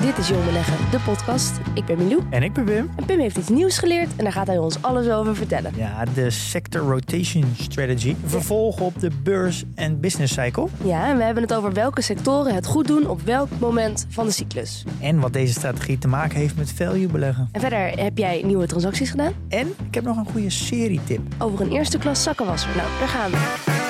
Dit is Jong Beleggen, de podcast. Ik ben Milou En ik ben Wim. en Pim heeft iets nieuws geleerd en daar gaat hij ons alles over vertellen. Ja, de Sector Rotation Strategy. Vervolg op de beurs- en business cycle. Ja, en we hebben het over welke sectoren het goed doen op welk moment van de cyclus. En wat deze strategie te maken heeft met value beleggen. En verder heb jij nieuwe transacties gedaan En ik heb nog een goede serietip. over een eerste klas zakkenwasser. Nou, daar gaan we.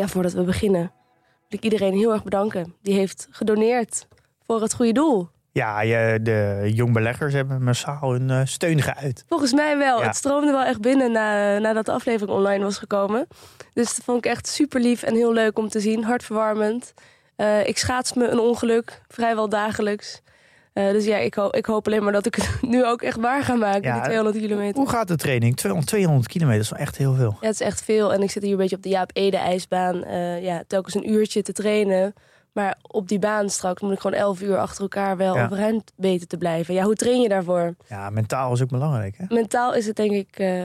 Ja, voordat we beginnen wil ik iedereen heel erg bedanken. Die heeft gedoneerd voor het goede doel. Ja, de jongbeleggers hebben massaal hun eh, steun geuit. Volgens mij wel. Ja. Het stroomde wel echt binnen na, nadat de aflevering online was gekomen. Dus dat vond ik echt super lief en heel leuk om te zien. Hartverwarmend. Eh, ik schaats me een ongeluk, vrijwel dagelijks. Eh, dus ja, ik, ho- ik hoop alleen maar dat ik het nu ook echt waar ga maken, Ja, die 200 kilometer. Hoe gaat de training? 200, 200 kilometer is wel echt heel veel. Ja, het is echt veel. En ik zit hier een beetje op de Jaap Ede ijsbaan. eh, ja, telkens een uurtje te trainen. Maar op die baan straks moet ik gewoon 11 uur achter elkaar wel Ja. overeind weten te blijven. Ja, hoe train je daarvoor? Ja, mentaal is ook belangrijk. Hè? Mentaal is het denk ik, eh,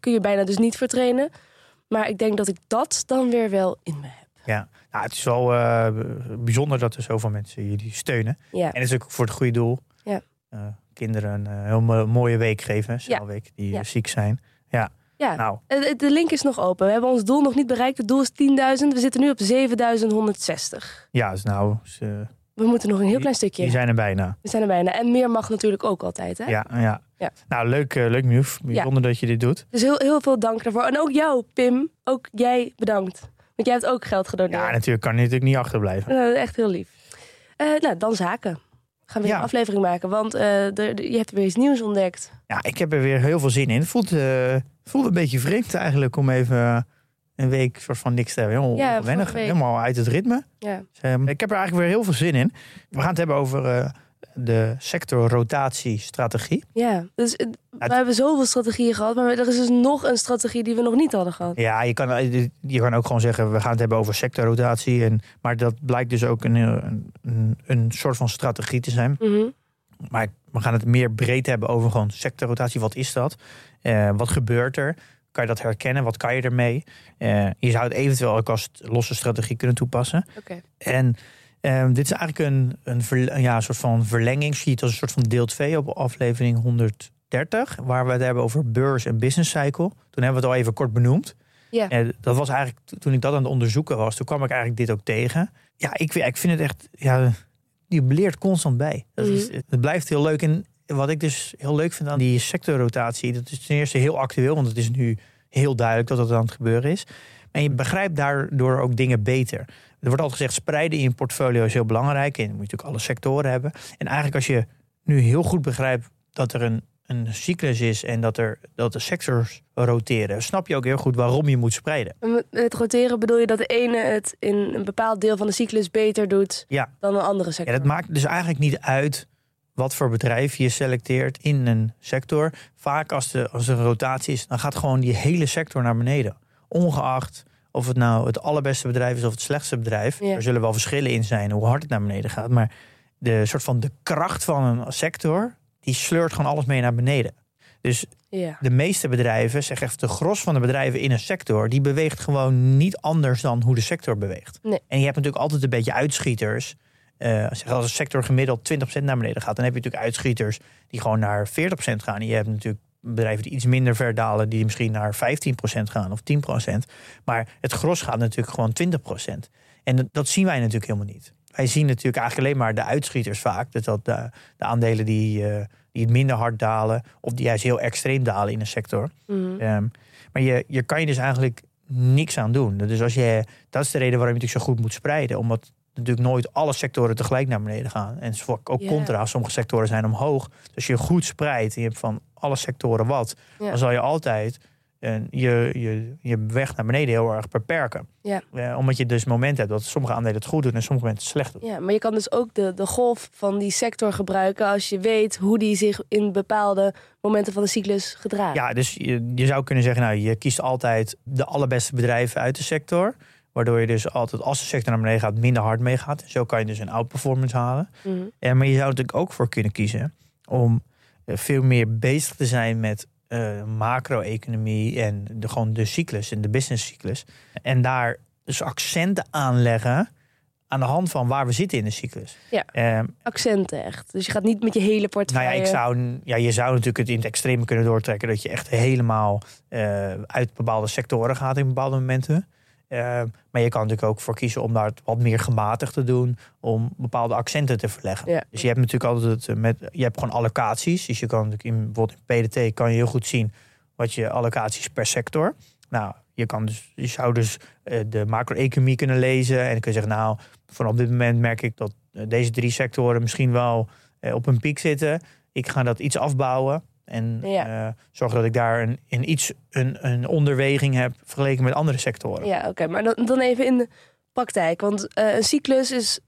kun je bijna dus niet voor trainen. Maar ik denk dat ik dat dan weer wel in me heb. Ja, nou, het is wel eh, bijzonder dat er zoveel mensen jullie steunen. Ja, En het is ook voor het goede doel. Ja. Eh, kinderen een eh, heel mo- mooie week geven. Zaalweek, die Ja. ziek zijn. Ja, ja. nou, De link is nog open. We hebben ons doel nog niet bereikt. Het doel is 10.000. We zitten nu op 7.160. ja, dus nou, ze- We moeten nog een heel klein stukje. die zijn er bijna. We zijn er bijna. En meer mag natuurlijk ook altijd. Hè? Ja, ja. Ja. Nou, leuk, leuk nieuws. Bijzonder dat je dit doet. Dus heel, heel veel dank daarvoor. En ook jou, Pim. Ook jij bedankt. Want jij hebt ook geld gedoneerd. Ja, natuurlijk kan je natuurlijk niet achterblijven. Nou, echt heel lief. Eh, nou, dan zaken. Gaan we weer Ja. een aflevering maken. Want eh, er- je hebt weer iets nieuws ontdekt. Ja, ik heb er weer heel veel zin in. Het voelt, eh, voelt een beetje vreemd eigenlijk om even een week soort van niks te hebben. Ja, week. helemaal uit het ritme. Ja. Dus, ehm, ik heb er eigenlijk weer heel veel zin in. We gaan het hebben over de sectorrotatiestrategie. Ja, dus eh, we hebben zoveel strategieën gehad, maar er is dus nog een strategie die we nog niet hadden gehad. Ja, je kan, eh, je kan ook gewoon zeggen, we gaan het hebben over sectorrotatie. En, maar dat blijkt dus ook een, een, een, een soort van strategie te zijn. Mhm. Maar we gaan het meer breed hebben over gewoon sectorrotatie. Wat is dat? Eh, wat gebeurt er? Kan je dat herkennen? Wat kan je ermee? Eh, je zou het eventueel ook als losse strategie kunnen toepassen. Oké. En ehm, dit is eigenlijk een, een, ver- ja, een soort van verlenging. Zie je het als een soort van deel 2 op aflevering 130. Waar we het hebben over beurs en business cycle. Toen hebben we het al even kort benoemd. Ja. En dat was eigenlijk, toen ik dat aan het onderzoeken was, toen kwam ik eigenlijk dit ook tegen. Ja, ik, ik vind het echt, ja, je leert constant bij. Dat is, het blijft heel leuk. En wat ik dus heel leuk vind aan die sectorrotatie, dat is ten eerste heel actueel, want het is nu heel duidelijk dat dat aan het gebeuren is. En je begrijpt daardoor ook dingen beter. Er wordt altijd gezegd, spreiden in je portfolio is heel belangrijk. En je moet natuurlijk alle sectoren hebben. En eigenlijk als je nu heel goed begrijpt dat er een, een cyclus is en dat, er, dat de sectors roteren, snap je ook heel goed waarom je moet spreiden. Het roteren bedoel je dat de ene het in een bepaald deel van de cyclus beter doet Ja. dan een andere Ja, sector? dat maakt dus eigenlijk niet uit wat voor bedrijf je selecteert in een sector. Vaak als, de, als er een rotatie is, dan gaat gewoon die hele sector naar beneden. Ongeacht of het nou het allerbeste bedrijf is of het slechtste bedrijf. Ja. Er zullen wel verschillen in zijn hoe hard het naar beneden gaat. Maar de soort van de kracht van een sector, die sleurt gewoon alles mee naar beneden. Dus Ja. de meeste bedrijven, zeg echt de gros van de bedrijven in een sector, die beweegt gewoon niet anders dan hoe de sector beweegt. Nee. En je hebt natuurlijk altijd een beetje uitschieters. Eh, als een sector gemiddeld 20% naar beneden gaat, dan heb je natuurlijk uitschieters die gewoon naar 40% gaan. En je hebt natuurlijk bedrijven die iets minder ver dalen, die misschien naar 15% gaan of 10%. Maar het gros gaat natuurlijk gewoon 20%. En dat, dat zien wij natuurlijk helemaal niet. Wij zien natuurlijk eigenlijk alleen maar de uitschieters vaak. Dus dat de, de aandelen die, eh, die het minder hard dalen, of die juist heel extreem dalen in een sector. Mhm. Ehm, Maar je, je kan je dus eigenlijk niks aan doen. Dus als je, dat is de reden waarom je natuurlijk zo goed moet spreiden. Omdat natuurlijk nooit alle sectoren tegelijk naar beneden gaan. En ook Ja. contra, sommige sectoren zijn omhoog. Dus als je goed spreidt en je hebt van alle sectoren wat, dan zal je altijd eh, je, je, je weg naar beneden heel erg beperken. Ja. Eh, omdat je dus momenten hebt dat sommige aandelen het goed doen en sommige momenten het slecht doen. Ja, maar je kan dus ook de, de golf van die sector gebruiken als je weet hoe die zich in bepaalde momenten van de cyclus gedraagt. Ja, dus je, je zou kunnen zeggen, nou, je kiest altijd de allerbeste bedrijven uit de sector. Waardoor je dus altijd, als de sector naar beneden gaat, minder hard meegaat. Zo kan je dus een outperformance halen. Mhm. Ja, maar je zou natuurlijk ook voor kunnen kiezen om eh, veel meer bezig te zijn met eh, macro-economie en de, gewoon de cyclus en de businesscyclus. En daar dus accenten aanleggen aan de hand van waar we zitten in de cyclus. Ja. Ehm, Accenten echt. Dus je gaat niet met je hele nou portefeuille. ja, ik zou, ja, je zou natuurlijk het in het extreme kunnen doortrekken dat je echt helemaal eh, uit bepaalde sectoren gaat in bepaalde momenten. Eh, maar je kan natuurlijk ook voor kiezen om daar wat meer gematigd te doen, om bepaalde accenten te verleggen. Ja. Dus je hebt natuurlijk altijd het, eh, met, je hebt gewoon allocaties. Dus je kan natuurlijk in bijvoorbeeld in PDT kan je heel goed zien wat je allocaties per sector. Nou, je kan dus, je zou dus eh, de macro-economie kunnen lezen en dan kun je zeggen, nou, van op dit moment merk ik dat eh, deze drie sectoren misschien wel op een piek zitten. Ik ga dat iets afbouwen. En Ja. eh, zorgen dat ik daar een, een iets een, een onderweging heb vergeleken met andere sectoren. Ja, oké. Maar dan, dan even in de praktijk. Want eh, een cyclus is...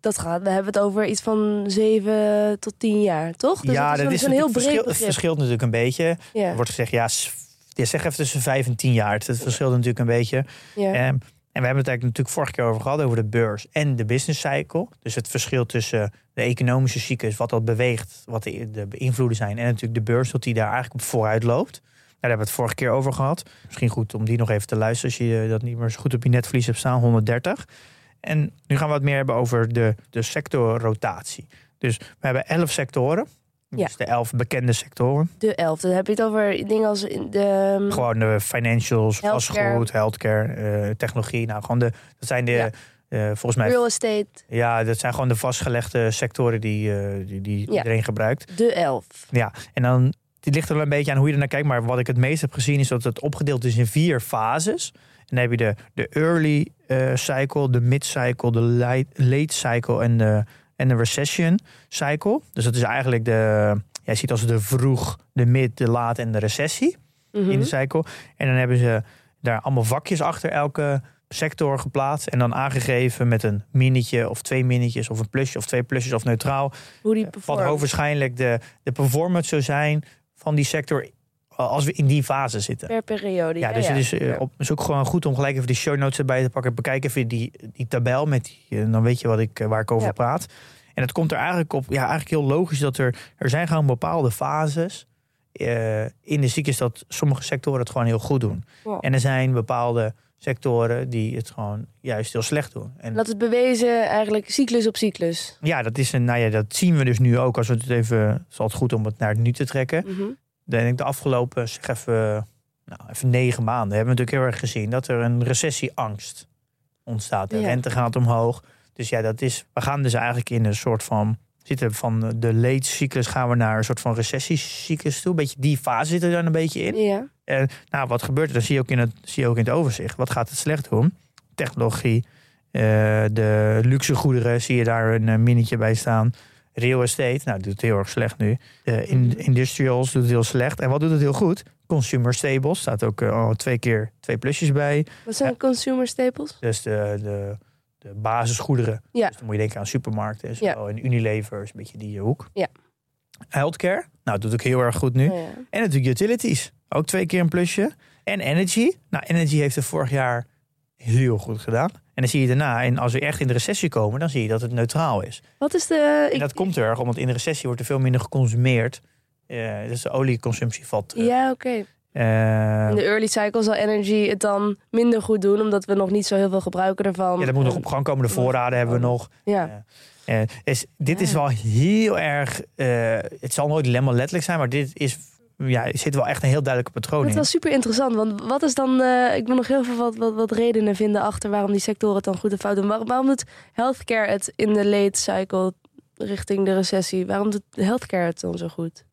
Dat, gaat, we hebben het over iets van 7 tot 10 jaar, toch? Dus ja, dat is, een, een heel breed verschil- Het verschilt natuurlijk een beetje. Ja, Er wordt gezegd, ja, zeg even tussen 5 en 10 jaar. Het verschilt natuurlijk een beetje. ja. Ehm, en we hebben het eigenlijk natuurlijk vorige keer over gehad, over de beurs en de business cycle. Dus het verschil tussen de economische cyclus, wat dat beweegt, wat de, de beïnvloeden zijn. En natuurlijk de beurs, dat die daar eigenlijk op vooruit loopt. Daar hebben we het vorige keer over gehad. Misschien goed om die nog even te luisteren als je dat niet meer zo goed op je netvlies hebt staan, 130. En nu gaan we wat meer hebben over de, de sectorrotatie. Dus we hebben 11 sectoren. Ja. Dus de 11 bekende sectoren. De elf. Dan heb je het over dingen als de... Gewoon de financials, Healthcare. vastgoed, healthcare, eh, technologie. Nou, gewoon de, dat zijn de, Ja. eh, volgens mij, Real estate. ja, dat zijn gewoon de vastgelegde sectoren die, eh, die, die Ja. iedereen gebruikt. De elf. Ja, en dan, het ligt er wel een beetje aan hoe je er naar kijkt. Maar wat ik het meest heb gezien is dat het opgedeeld is in vier fases. En dan heb je de, de early cycle, de mid-cycle, de late, late cycle en de, en de recession cycle. Dus dat is eigenlijk de, jij ziet als de vroeg, de mid, de laat en de recessie Mhm. in de cycle. En dan hebben ze daar allemaal vakjes achter elke sector geplaatst. En dan aangegeven met een minnetje of twee minnetjes of een plusje of twee plusjes of neutraal. Hoe die Wat performt. hoogwaarschijnlijk de, de performance zou zijn van die sector als we in die fase zitten. Per periode. Ja, dus het is, eh, Ja. op, is ook gewoon goed om gelijk even die show notes erbij te pakken. Bekijk even die, die tabel met die, eh, dan weet je wat ik, eh, waar ik over Ja. praat. En het komt er eigenlijk op, ja, eigenlijk heel logisch dat er, er zijn gewoon bepaalde fases eh, in de cyclus dat sommige sectoren het gewoon heel goed doen. Wow. En er zijn bepaalde sectoren die het gewoon juist heel slecht doen. En Dat is bewezen eigenlijk cyclus op cyclus. ja, dat is een, nou ja, dat zien we dus nu ook. Als we het even, het is altijd goed om het naar het nu te trekken. Mhm. Denk ik de afgelopen, zeg even, nou, even negen maanden hebben we natuurlijk heel erg gezien dat er een recessieangst ontstaat. De Ja. rente gaat omhoog. Dus ja, dat is, we gaan dus eigenlijk in een soort van, zitten van de late cyclus gaan we naar een soort van recessiecyclus toe. Beetje die fase zit er dan een beetje in. Ja. En nou, wat gebeurt er? Dat zie je ook in het, zie je ook in het overzicht. Wat gaat het slecht doen? Technologie, eh, de luxe goederen, zie je daar een eh, minnetje bij staan. Real estate, nou, doet het heel erg slecht nu. In, industrials doet het heel slecht. En wat doet het heel goed? Consumer staples, staat ook eh, al twee keer twee plusjes bij. Wat zijn consumer staples? Dus de, de, de basisgoederen. Ja. Dus dan moet je denken aan supermarkten en zo. Ja. En Unilever is een beetje die hoek. Ja. Healthcare, nou, doet ook heel erg goed nu. Oh, ja. En natuurlijk utilities. Ook twee keer een plusje. En energy. Nou, energy heeft het vorig jaar heel goed gedaan. En dan zie je daarna, en als we echt in de recessie komen, dan zie je dat het neutraal is. Wat is de... En Ik, dat komt er, omdat in de recessie wordt er veel minder geconsumeerd. Eh, dus de olieconsumptie valt terug. ja, oké. Eh, In de early cycle zal energy het dan minder goed doen, omdat we nog niet zo heel veel gebruiken ervan. ja, dat moet nog op gang komen. De voorraden hebben we nog. Ja, Eh, is, dit is wel heel erg... het zal nooit helemaal letterlijk zijn, maar dit is... Ja, er zit wel echt een heel duidelijke patroon dat in. was super interessant. Want wat is dan... eh, ik wil nog heel veel wat, wat, wat redenen vinden achter waarom die sectoren het dan goed of fout doen. Waar- waarom doet healthcare het in de late cycle richting de recessie? Waarom doet healthcare het dan zo goed?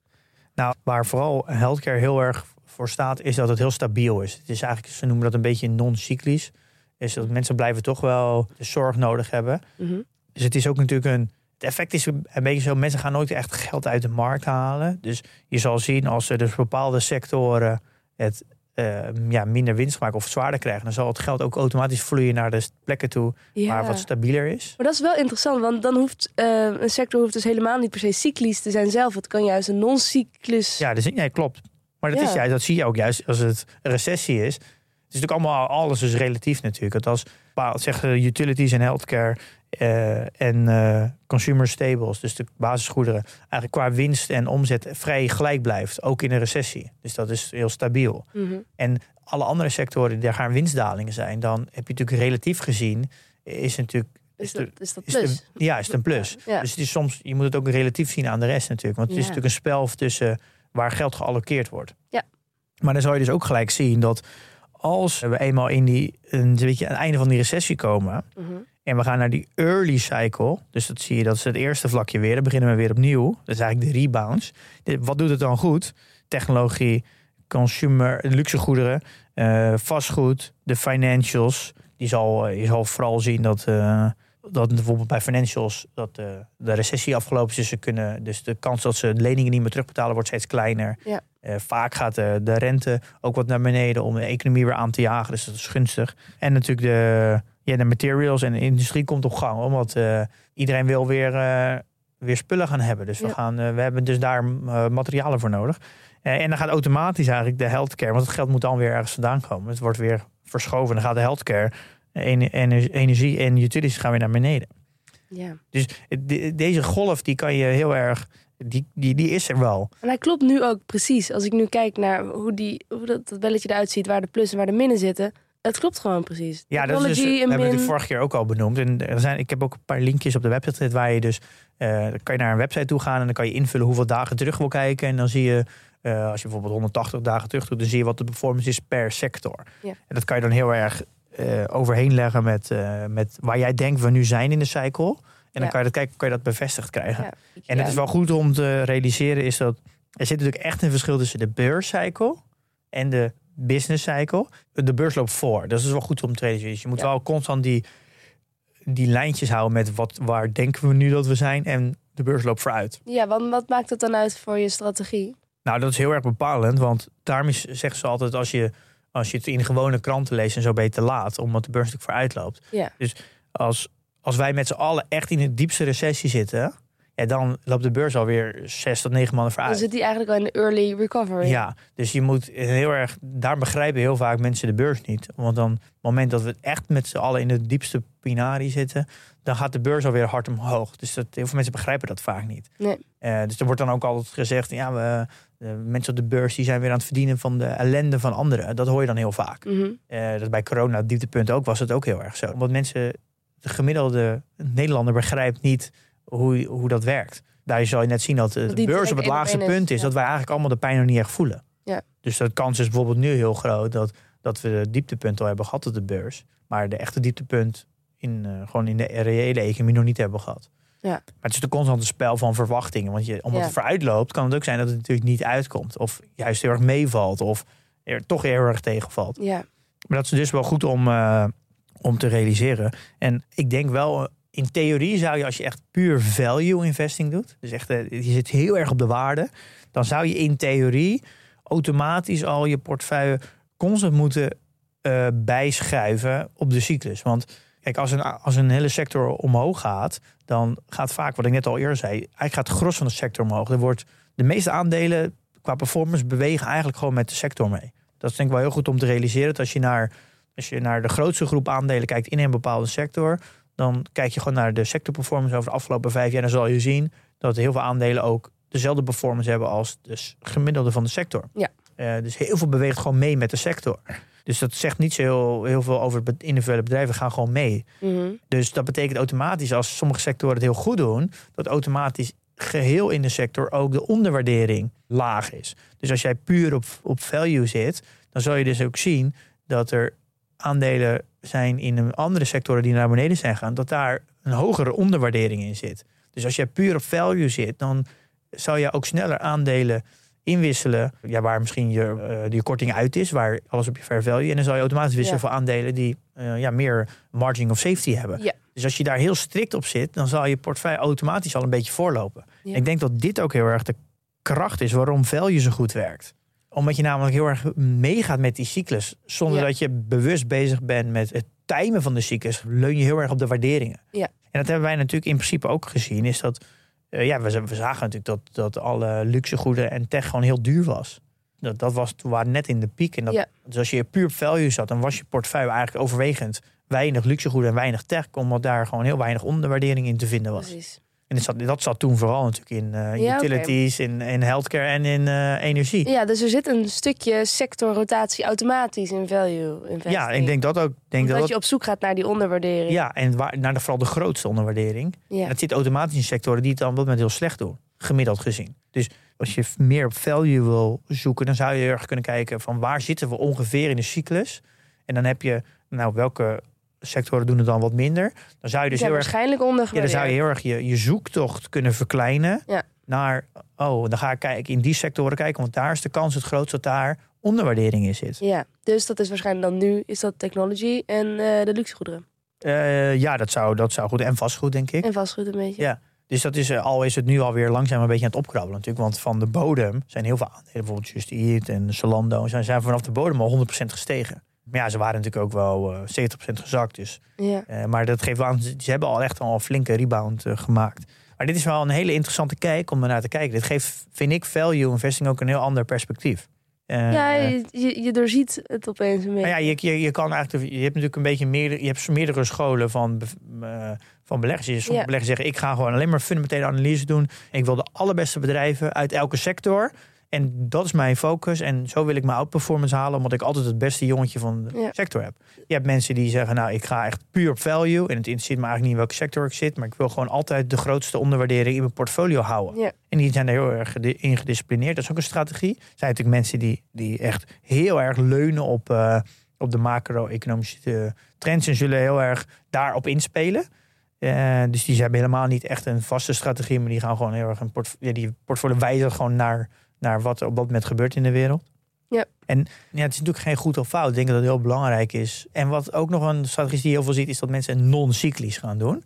Nou, waar vooral healthcare heel erg voor staat, is dat het heel stabiel is. Het is eigenlijk, ze noemen dat een beetje non-cyclisch. Is dat mensen blijven toch wel de zorg nodig hebben. Mhm. Dus het is ook natuurlijk een. Het effect is een beetje zo: mensen gaan nooit echt geld uit de markt halen. Dus je zal zien als er dus bepaalde sectoren het eh, ja, minder winst maken of zwaarder krijgen, dan zal het geld ook automatisch vloeien naar de plekken toe Ja. waar wat stabieler is. Maar dat is wel interessant, want dan hoeft eh, een sector hoeft dus helemaal niet per se cyclisch te zijn zelf. Het kan juist een non-cyclus. Ja, dus, ja klopt. Maar dat, Ja. is, ja, dat zie je ook juist als het een recessie is. Het is natuurlijk allemaal, alles is relatief natuurlijk. Het als zeggen utilities en healthcare eh, en eh, consumer staples, dus de basisgoederen, eigenlijk qua winst en omzet vrij gelijk blijft, ook in een recessie. Dus dat is heel stabiel. Mhm. En alle andere sectoren, daar gaan winstdalingen zijn, dan heb je natuurlijk relatief gezien, is het natuurlijk Is, dat, is dat is plus? de- ja, is het een plus. Ja. Dus het is soms, je moet het ook relatief zien aan de rest natuurlijk. Want het is natuurlijk een spel tussen waar geld gealloceerd wordt. Ja. Maar dan zou je dus ook gelijk zien dat als we eenmaal in die, een beetje aan het einde van die recessie komen. Mhm. En we gaan naar die early cycle. Dus dat zie je, dat is het eerste vlakje weer. Dan beginnen we weer opnieuw. Dat is eigenlijk de rebounds. Wat doet het dan goed? Technologie, consumer, luxegoederen, eh, vastgoed, de financials. Die zal, eh, je zal vooral zien dat, eh, dat bijvoorbeeld bij financials dat de recessie afgelopen is. Dus, ze kunnen, dus de kans dat ze leningen niet meer terugbetalen wordt steeds kleiner. Ja. Vaak gaat de, de rente ook wat naar beneden om de economie weer aan te jagen. Dus dat is gunstig. En natuurlijk de, ja, de materials en de industrie komt op gang. Omdat eh, iedereen wil weer, eh, weer spullen gaan hebben. Dus we, Ja. gaan, eh, we hebben dus daar materialen voor nodig. En dan gaat automatisch eigenlijk de healthcare. Want het geld moet dan weer ergens vandaan komen. Het wordt weer verschoven. Dan gaat de healthcare, ener- ener- energie en utilities gaan weer naar beneden. Ja. Dus de- deze golf die kan je heel erg... Die, die, die is er wel. En hij klopt nu ook precies. Als ik nu kijk naar hoe, die, hoe dat, dat belletje eruit ziet, waar de plus en waar de minnen zitten. Het klopt gewoon precies. Ja, dat is dus, we hebben het vorige keer ook al benoemd. En er zijn, ik heb ook een paar linkjes op de website waar je dus... dan kan je naar een website toe gaan en dan kan je invullen hoeveel dagen terug wil kijken. En dan zie je, eh, als je bijvoorbeeld 180 dagen terug doet... dan zie je wat de performance is per sector. Ja. En dat kan je dan heel erg eh, overheen leggen met, met waar jij denkt we nu zijn in de cycle. En dan kan je dat kijken, kan je dat bevestigd krijgen. Ja. En het is wel goed om te realiseren is dat er zit natuurlijk echt een verschil tussen de beurscycle en de business cycle. De beurs loopt voor. Dat is wel goed om te realiseren. Dus je moet Ja. wel constant die, die lijntjes houden met wat, waar denken we nu dat we zijn en de beurs loopt vooruit. Ja, want wat maakt het dan uit voor je strategie? Nou, dat is heel erg bepalend, want daarom is, zeggen ze altijd als je, als je het in gewone kranten leest en zo ben je te laat, omdat de beurs natuurlijk vooruit loopt. Ja. Dus als, als wij met z'n allen echt in de diepste recessie zitten, ja, dan loopt de beurs alweer zes tot negen maanden Dan vooruit. zit die eigenlijk al in de early recovery. Ja, dus je moet heel erg. Daar begrijpen heel vaak mensen de beurs niet. Want dan, op het moment dat we echt met z'n allen in de diepste pinari zitten, dan gaat de beurs alweer hard omhoog. Dus dat, heel veel mensen begrijpen dat vaak niet. Nee. Eh, dus er wordt dan ook altijd gezegd: ja, we, de mensen op de beurs die zijn weer aan het verdienen van de ellende van anderen. Dat hoor je dan heel vaak. Eh, dat bij corona dieptepunt ook was het ook heel erg zo. Omdat mensen, de gemiddelde Nederlander begrijpt niet hoe, hoe dat werkt. Daar zal je net zien dat eh, Dat de beurs op het laagste punt is. ja. Dat wij eigenlijk allemaal de pijn nog niet echt voelen. Ja. Dus de kans is bijvoorbeeld nu heel groot dat, dat we de dieptepunt al hebben gehad op de beurs. Maar de echte dieptepunt in, eh, gewoon in de reële economie nog niet hebben gehad. Ja. Maar het is een constante spel van verwachtingen. Want je, omdat Ja. het vooruit loopt, kan het ook zijn dat het natuurlijk niet uitkomt. Of juist heel erg meevalt. Of er toch heel erg tegenvalt. Ja. Maar dat is dus wel goed om, eh, om te realiseren. En ik denk wel, in theorie zou je als je echt puur value investing doet, dus echt eh, je zit heel erg op de waarde, dan zou je in theorie automatisch al je portefeuille constant moeten eh, bijschuiven op de cyclus. Want kijk, als een, als een hele sector omhoog gaat, dan gaat vaak, wat ik net al eerder zei, eigenlijk gaat het gros van de sector omhoog. Er wordt de meeste aandelen qua performance bewegen eigenlijk gewoon met de sector mee. Dat is denk ik wel heel goed om te realiseren. Dat als je naar, als je naar de grootste groep aandelen kijkt in een bepaalde sector, dan kijk je gewoon naar de sectorperformance over de afgelopen vijf jaar. Dan zal je zien dat heel veel aandelen ook dezelfde performance hebben als de s- gemiddelde van de sector. Ja. Eh, dus heel veel beweegt gewoon mee met de sector. Dus dat zegt niet zo heel, heel veel over het individuele bedrijven gaan gewoon mee. Mhm. Dus dat betekent automatisch, als sommige sectoren het heel goed doen, dat automatisch geheel in de sector ook de onderwaardering laag is. Dus als jij puur op, op value zit, dan zal je dus ook zien dat er aandelen zijn in andere sectoren die naar beneden zijn gegaan, dat daar een hogere onderwaardering in zit. Dus als jij puur op value zit, dan zou je ook sneller aandelen inwisselen. Ja, waar misschien je, eh, je korting uit is, waar alles op je fair value. En dan zal je automatisch wisselen Ja. voor aandelen die eh, ja, meer margin of safety hebben. Ja. Dus als je daar heel strikt op zit, dan zal je portefeuille automatisch al een beetje voorlopen. Ja. Ik denk dat dit ook heel erg de kracht is waarom value zo goed werkt. Omdat je namelijk heel erg meegaat met die cyclus. Zonder Ja. dat je bewust bezig bent met het timen van de cyclus. Leun je heel erg op de waarderingen. Ja. En dat hebben wij natuurlijk in principe ook gezien. Is dat, eh, ja, we, zagen natuurlijk dat, dat alle luxegoeden en tech gewoon heel duur was. Dat, dat was, we waren net in de piek. En dat, Ja. Dus als je puur op value zat, dan was je portefeuille eigenlijk overwegend weinig luxegoeden en weinig tech. Omdat daar gewoon heel weinig onderwaardering in te vinden was. Precies. En dat zat, dat zat toen vooral natuurlijk in eh, Ja, utilities, in, in healthcare en in eh, energie. Ja, dus er zit een stukje sectorrotatie automatisch in value investing. Ja, ik denk dat ook. Denk dat dat je op zoek gaat naar die onderwaardering. ja, en waar, naar de, vooral de grootste onderwaardering. Ja. En zit automatisch in sectoren die het dan op dat moment heel slecht doen, gemiddeld gezien. Dus als je meer op value wil zoeken, dan zou je heel erg kunnen kijken van waar zitten we ongeveer in de cyclus. En dan heb je, nou, welke sectoren doen het dan wat minder. Dan zou je dus heel erg waarschijnlijk Ja, dan ondergewaardeerd. zou je heel erg je, je zoektocht kunnen verkleinen Ja. naar, oh, dan ga ik kijken in die sectoren kijken, want daar is de kans het grootst dat daar onderwaardering in zit. Ja, dus dat is waarschijnlijk dan nu is dat technology en eh, de luxegoederen. Eh, ja, dat zou, dat zou goed. En vastgoed, denk ik. En vastgoed een beetje. Ja. Dus dat is, eh, al is het nu alweer langzaam een beetje aan het opkrabbelen natuurlijk. Want van de bodem zijn heel veel aandelen, bijvoorbeeld Just Eat en Zalando, zijn, zijn vanaf de bodem al 100% gestegen. Maar ja, ze waren natuurlijk ook wel eh 70% gezakt. Dus Ja. Eh, maar dat geeft wel aan, ze hebben al echt al een flinke rebound eh, gemaakt. Maar dit is wel een hele interessante kijk om ernaar te kijken. Dit geeft, vind ik, value investing ook een heel ander perspectief. Ja, je, je, je doorziet het opeens een beetje. nou ja, je, je, je kan eigenlijk, je hebt natuurlijk een beetje meerdere, je hebt meerdere scholen van, van beleggers. Sommige Ja. beleggers zeggen, ik ga gewoon alleen maar fundamentele analyse doen. Ik wil de allerbeste bedrijven uit elke sector. En dat is mijn focus. En zo wil ik mijn outperformance halen, omdat ik altijd het beste jongetje van de Ja. sector heb. Je hebt mensen die zeggen, nou, ik ga echt puur op value. En het interesseert me eigenlijk niet in welke sector ik zit. Maar ik wil gewoon altijd de grootste onderwaardering in mijn portfolio houden. Ja. En die zijn er heel erg in gedisciplineerd. Dat is ook een strategie. Er zijn natuurlijk mensen die, die echt heel erg leunen op, eh, op de macro-economische eh, trends. En zullen heel erg daarop inspelen. Eh, dus die hebben helemaal niet echt een vaste strategie. Maar die gaan gewoon heel erg een port, ja, die portfolio wijzen gewoon naar, naar wat er op dat moment gebeurt in de wereld. Ja. En ja, het is natuurlijk geen goed of fout. Ik denk dat het heel belangrijk is. En wat ook nog een strategie die je heel veel ziet, is dat mensen non-cyclisch gaan doen.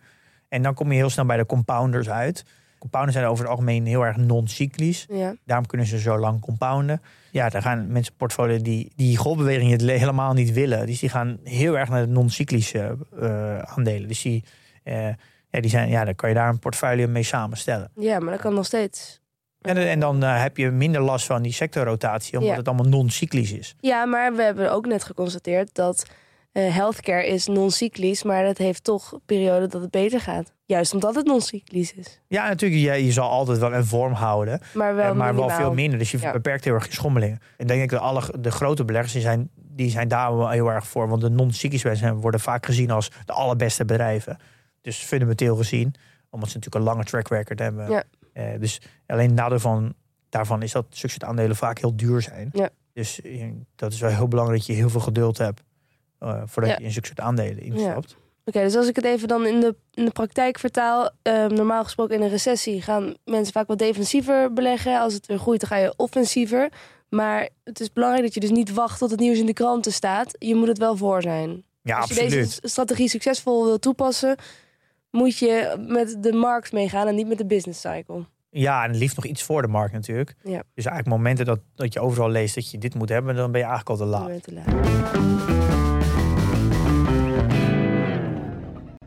En dan kom je heel snel bij de compounders uit. Compounders zijn over het algemeen heel erg non-cyclisch. Ja. Daarom kunnen ze zo lang compounden. Ja, daar gaan mensen portfolio die die golfbeweging het helemaal niet willen. Dus die gaan heel erg naar de non-cyclische eh, aandelen. Dus die, eh, ja, die zijn, ja, dan kan je daar een portfolio mee samenstellen. ja, maar dat kan nog steeds. En, en dan eh, heb je minder last van die sectorrotatie, omdat Ja. het allemaal non-cyclisch is. Ja, maar we hebben ook net geconstateerd dat eh, healthcare is non-cyclisch, maar dat heeft toch periode dat het beter gaat. Juist omdat het non-cyclisch is. Ja, natuurlijk, je, je zal altijd wel een vorm houden. Maar wel, Eh, maar wel minimaal. veel minder. Dus je Ja. beperkt heel erg je schommelingen. En denk ik dat alle de grote beleggers die zijn, die zijn daar wel heel erg voor. Want de non-cyclische bedrijven worden vaak gezien als de allerbeste bedrijven. Dus fundamenteel gezien, omdat ze natuurlijk een lange track record hebben. Ja. Eh, dus alleen nadeel van, daarvan is dat zulke soort aandelen vaak heel duur zijn. Ja. Dus eh, dat is wel heel belangrijk dat je heel veel geduld hebt. eh, voordat Ja. je in zulke soort aandelen instapt. Oké, dus als ik het even dan in de, in de praktijk vertaal. ehm, normaal gesproken in een recessie gaan mensen vaak wat defensiever beleggen. Als het weer groeit, dan ga je offensiever. Maar het is belangrijk dat je dus niet wacht tot het nieuws in de kranten staat. Je moet het wel voor zijn. Ja, Als je absoluut. deze strategie succesvol wil toepassen, moet je met de markt meegaan en niet met de business cycle. Ja, en het liefst nog iets voor de markt natuurlijk. Ja. Dus eigenlijk momenten dat, dat je overal leest dat je dit moet hebben, dan ben je eigenlijk al te laat. Te.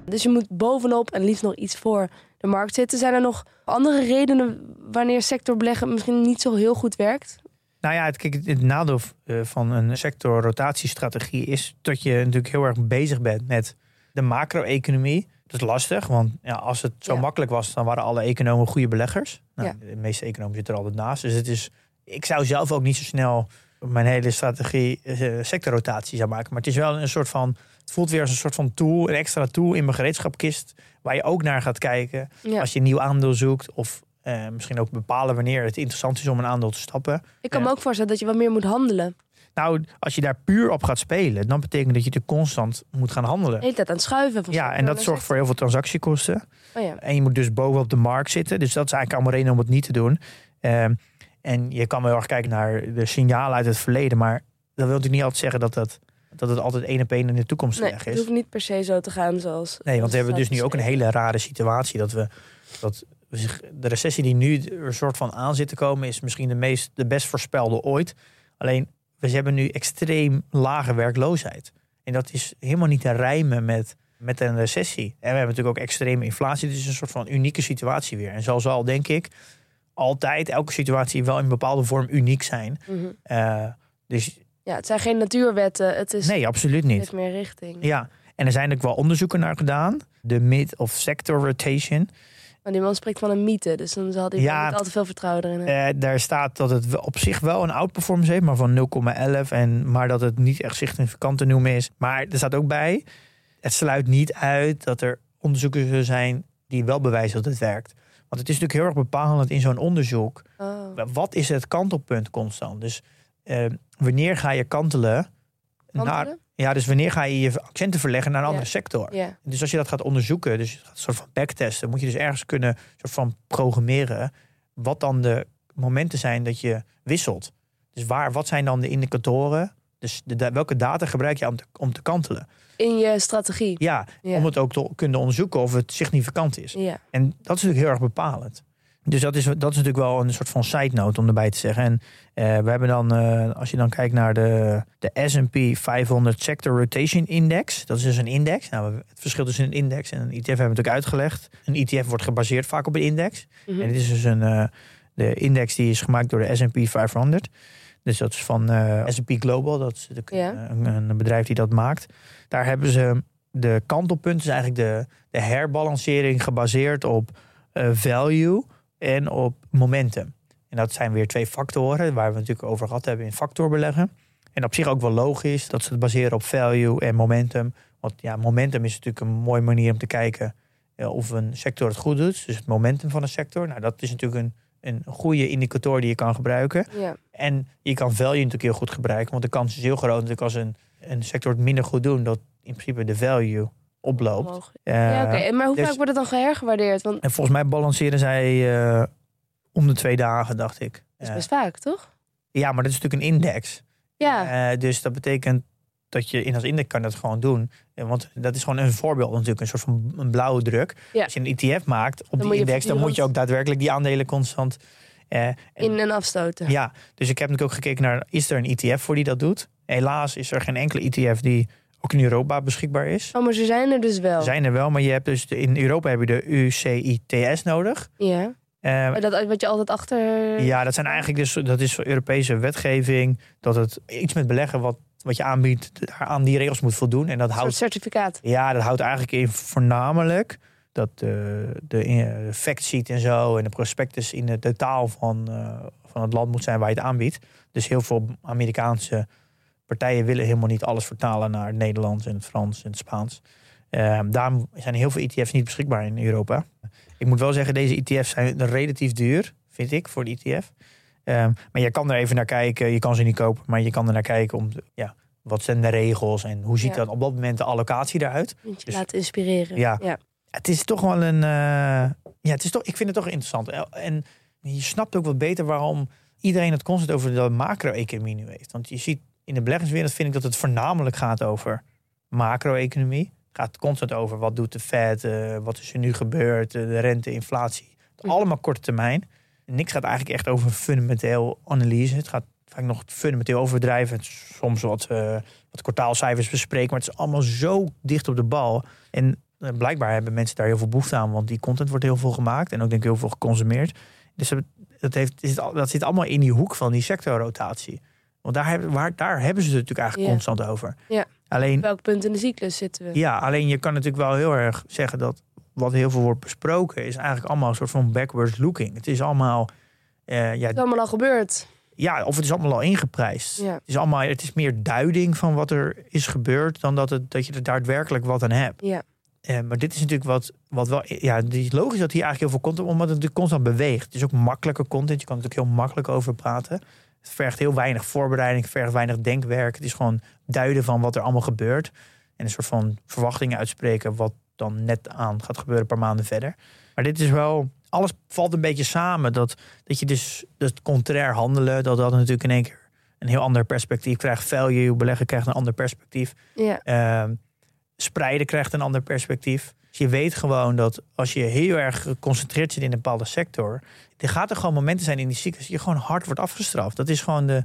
Dus je moet bovenop en liefst nog iets voor de markt zitten. Zijn er nog andere redenen wanneer sectorbeleggen misschien niet zo heel goed werkt? Nou ja, het, kijk, het, het nadeel eh, van een sectorrotatiestrategie is dat je natuurlijk heel erg bezig bent met de macro-economie. Dat is lastig, want ja, als het zo Ja. makkelijk was, dan waren alle economen goede beleggers. Nou, Ja. De meeste economen zitten er altijd naast. Dus het is, ik zou zelf ook niet zo snel mijn hele strategie eh, sectorrotatie zou maken. Maar het is wel een soort van, het voelt weer als een soort van tool, een extra tool in mijn gereedschapkist, waar je ook naar gaat kijken Ja. als je een nieuw aandeel zoekt of eh, misschien ook bepalen wanneer het interessant is om een aandeel te stappen. Ik kan me ook voorstellen dat je wat meer moet handelen. Nou, als je daar puur op gaat spelen, dan betekent dat je er constant moet gaan handelen. De hele tijd aan het schuiven. Van Ja, en dat zorgt voor heel veel transactiekosten. Oh ja. En je moet dus bovenop de markt zitten. Dus dat is eigenlijk allemaal reden om het niet te doen. Ehm, En je kan wel heel erg kijken naar de signalen uit het verleden. Maar dat wil natuurlijk niet altijd zeggen dat, dat, dat het altijd één op één in de toekomst Nee, weg het is. hoeft niet per se zo te gaan zoals... Nee, want we hebben dus nu ook een hele rare situatie. Dat we, dat de recessie die nu er een soort van aan zit te komen, is misschien de, meest, de best voorspelde ooit. Alleen, we hebben nu extreem lage werkloosheid. En dat is helemaal niet te rijmen met, met een recessie. En we hebben natuurlijk ook extreme inflatie. Dus het is een soort van unieke situatie weer. En zo zal, denk ik, altijd elke situatie wel in bepaalde vorm uniek zijn. Mhm. Eh, dus Ja, het zijn geen natuurwetten. Het is nee, absoluut niet. heeft meer richting. Ja, en er zijn ook wel onderzoeken naar gedaan. De mid- of sector rotation. Maar die man spreekt van een mythe, dus dan zal hij Ja, niet al te veel vertrouwen erin hebben. Eh, daar staat dat het op zich wel een outperformance heeft, maar van 0,11. En, maar dat het niet echt significant te noemen is. Maar er staat ook bij, het sluit niet uit dat er onderzoeken zullen zijn die wel bewijzen dat het werkt. Want het is natuurlijk heel erg bepalend in zo'n onderzoek. Oh. Wat is het kantelpunt constant? Dus eh, wanneer ga je kantelen? Naar, Kantelen? Ja, dus wanneer ga je je accenten verleggen naar een andere sector? Dus als je dat gaat onderzoeken, dus een soort van backtesten, moet je dus ergens kunnen soort van programmeren wat dan de momenten zijn dat je wisselt. Dus waar, wat zijn dan de indicatoren? Dus de, welke data gebruik je om te, om te kantelen? In je strategie. Ja, Ja. om het ook te kunnen onderzoeken of het significant is. Ja. En dat is natuurlijk heel erg bepalend. Dus dat is, dat is natuurlijk wel een soort van side note om erbij te zeggen. En eh, we hebben dan, eh, als je dan kijkt naar de, de S&P 500 Sector Rotation Index. Dat is dus een index. Nou, het verschil tussen een index en een ETF hebben we natuurlijk uitgelegd. Een ETF wordt gebaseerd vaak op een index. Mhm. En dit is dus een, eh, de index die is gemaakt door de S&P 500. Dus dat is van S&P Global. Dat is Ja. een, een bedrijf die dat maakt. Daar hebben ze de kantelpunten, is eigenlijk de, de herbalancering gebaseerd op value en op momentum. En dat zijn weer twee factoren waar we het natuurlijk over gehad hebben in factorbeleggen. En op zich ook wel logisch dat ze het baseren op value en momentum. Want ja, momentum is natuurlijk een mooie manier om te kijken eh, of een sector het goed doet. Dus het momentum van een sector. Nou, dat is natuurlijk een, een goede indicator die je kan gebruiken. ja. En je kan value natuurlijk heel goed gebruiken. Want de kans is heel groot natuurlijk als een, een sector het minder goed doet, dat in principe de value oploopt. Ja, oké. Maar hoe dus- vaak wordt het dan gehergewaardeerd? Want En volgens mij balanceren zij eh, om de twee dagen, dacht ik. dat is best vaak, toch? ja, maar dat is natuurlijk een index. Ja. Eh, dus dat betekent dat je in als index kan dat gewoon doen. Eh, Want dat is gewoon een voorbeeld natuurlijk, een soort van een blauwe druk. Ja. Als je een ETF maakt op die index, dan moet je ook daadwerkelijk die aandelen constant. eh, en- In- en afstoten. ja, dus ik heb natuurlijk ook gekeken naar, is er een ETF voor die dat doet? Helaas is er geen enkele ETF die ook in Europa beschikbaar is. Oh, maar ze zijn er dus wel. Er zijn er wel, maar je hebt dus de- in Europa heb je de UCITS nodig. Ja. Eh, Maar dat wat je altijd achter... ja, dat zijn eigenlijk dus dat is voor Europese wetgeving dat het iets met beleggen wat, wat je aanbiedt aan die regels moet voldoen en dat Een houdt certificaat. ja dat houdt eigenlijk in voornamelijk dat de, de, de fact sheet en zo en de prospectus in het totaal van, eh, van het land moet zijn waar je het aanbiedt. Dus heel veel Amerikaanse partijen willen helemaal niet alles vertalen naar het Nederlands en het Frans en het Spaans. Eh, daarom zijn heel veel ETF's niet beschikbaar in Europa. Ik moet wel zeggen, deze ETF's zijn relatief duur, vind ik, voor de ETF. Ehm, maar je kan er even naar kijken. Je kan ze niet kopen, maar je kan er naar kijken om, te- ja, wat zijn de regels en hoe ziet Ja. dan op dat moment de allocatie eruit? Je Dus- laten inspireren. Ja. ja. Het is toch wel een, eh, ja, het is toch, ik vind het toch interessant. En je snapt ook wat beter waarom iedereen het constant over de macro-economie nu heeft. Want je ziet in de beleggingswereld vind ik dat het voornamelijk gaat over macro-economie. Het gaat constant over wat doet de Fed, eh, wat is er nu gebeurd, eh, de rente, inflatie. Allemaal korte termijn. En niks gaat eigenlijk echt over fundamenteel analyse. Het gaat vaak nog fundamenteel overdrijven. Soms wat, eh, wat kwartaalcijfers bespreken, maar het is allemaal zo dicht op de bal. En blijkbaar hebben mensen daar heel veel behoefte aan, want die content wordt heel veel gemaakt en ook denk ik heel veel geconsumeerd. Dus dat, heeft, dat zit allemaal in die hoek van die sectorrotatie. Want daar hebben, waar, daar hebben ze het natuurlijk eigenlijk Ja. constant over. Ja. Alleen, Op welk punt in de cyclus zitten we? ja, alleen je kan natuurlijk wel heel erg zeggen dat wat heel veel wordt besproken is eigenlijk allemaal een soort van backwards looking. Het is allemaal, eh, ja, Het is allemaal al gebeurd. ja, of het is allemaal al ingeprijsd. Ja. Het is allemaal, het is meer duiding van wat er is gebeurd dan dat, het, dat je er daadwerkelijk wat aan hebt. Ja. Eh, maar dit is natuurlijk wat, wat wel. Ja, het is logisch dat hier eigenlijk heel veel content, omdat het natuurlijk constant beweegt. Het is ook makkelijke content. Je kan er natuurlijk heel makkelijk over praten. Het vergt heel weinig voorbereiding, het vergt weinig denkwerk. Het is gewoon duiden van wat er allemaal gebeurt. En een soort van verwachtingen uitspreken wat dan net aan gaat gebeuren, een paar maanden verder. Maar dit is wel, alles valt een beetje samen. Dat, dat je dus het contrair handelen, dat dat natuurlijk in één keer een heel ander perspectief krijgt. Value beleggen krijgt een ander perspectief. Ja. Ehm, spreiden krijgt een ander perspectief. Dus je weet gewoon dat als je heel erg geconcentreerd zit in een bepaalde sector, er gaat er gewoon momenten zijn in die cyclus dat je gewoon hard wordt afgestraft. Dat is gewoon de,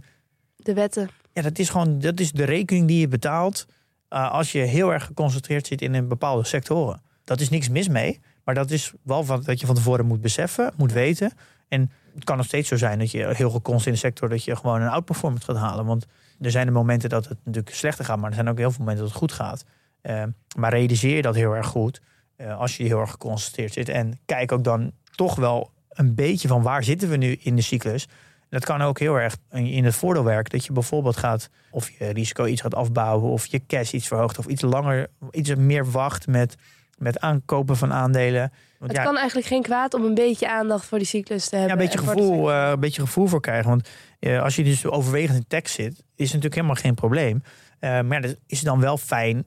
De wetten. ja, dat is gewoon dat is de rekening die je betaalt eh, als je heel erg geconcentreerd zit in een bepaalde sectoren. Dat is niks mis mee, maar dat is wel wat, wat je van tevoren moet beseffen, moet weten. En het kan nog steeds zo zijn dat je heel geconst in de sector dat je gewoon een outperformance gaat halen. Want er zijn de momenten dat het natuurlijk slechter gaat, maar er zijn ook heel veel momenten dat het goed gaat. Eh, maar realiseer je dat heel erg goed eh, als je heel erg geconcentreerd zit. En kijk ook dan toch wel een beetje van waar zitten we nu in de cyclus. Dat kan ook heel erg in het voordeel werken. Dat je bijvoorbeeld gaat, of je risico iets gaat afbouwen, of je cash iets verhoogt, of iets langer, iets meer wacht met, met aankopen van aandelen. Want Het ja, kan eigenlijk geen kwaad om een beetje aandacht voor die cyclus te ja, hebben. een beetje gevoel, eh, een beetje gevoel voor krijgen. Want eh, als je dus overwegend in tekst zit, is het natuurlijk helemaal geen probleem. Maar ja, dan is dan wel fijn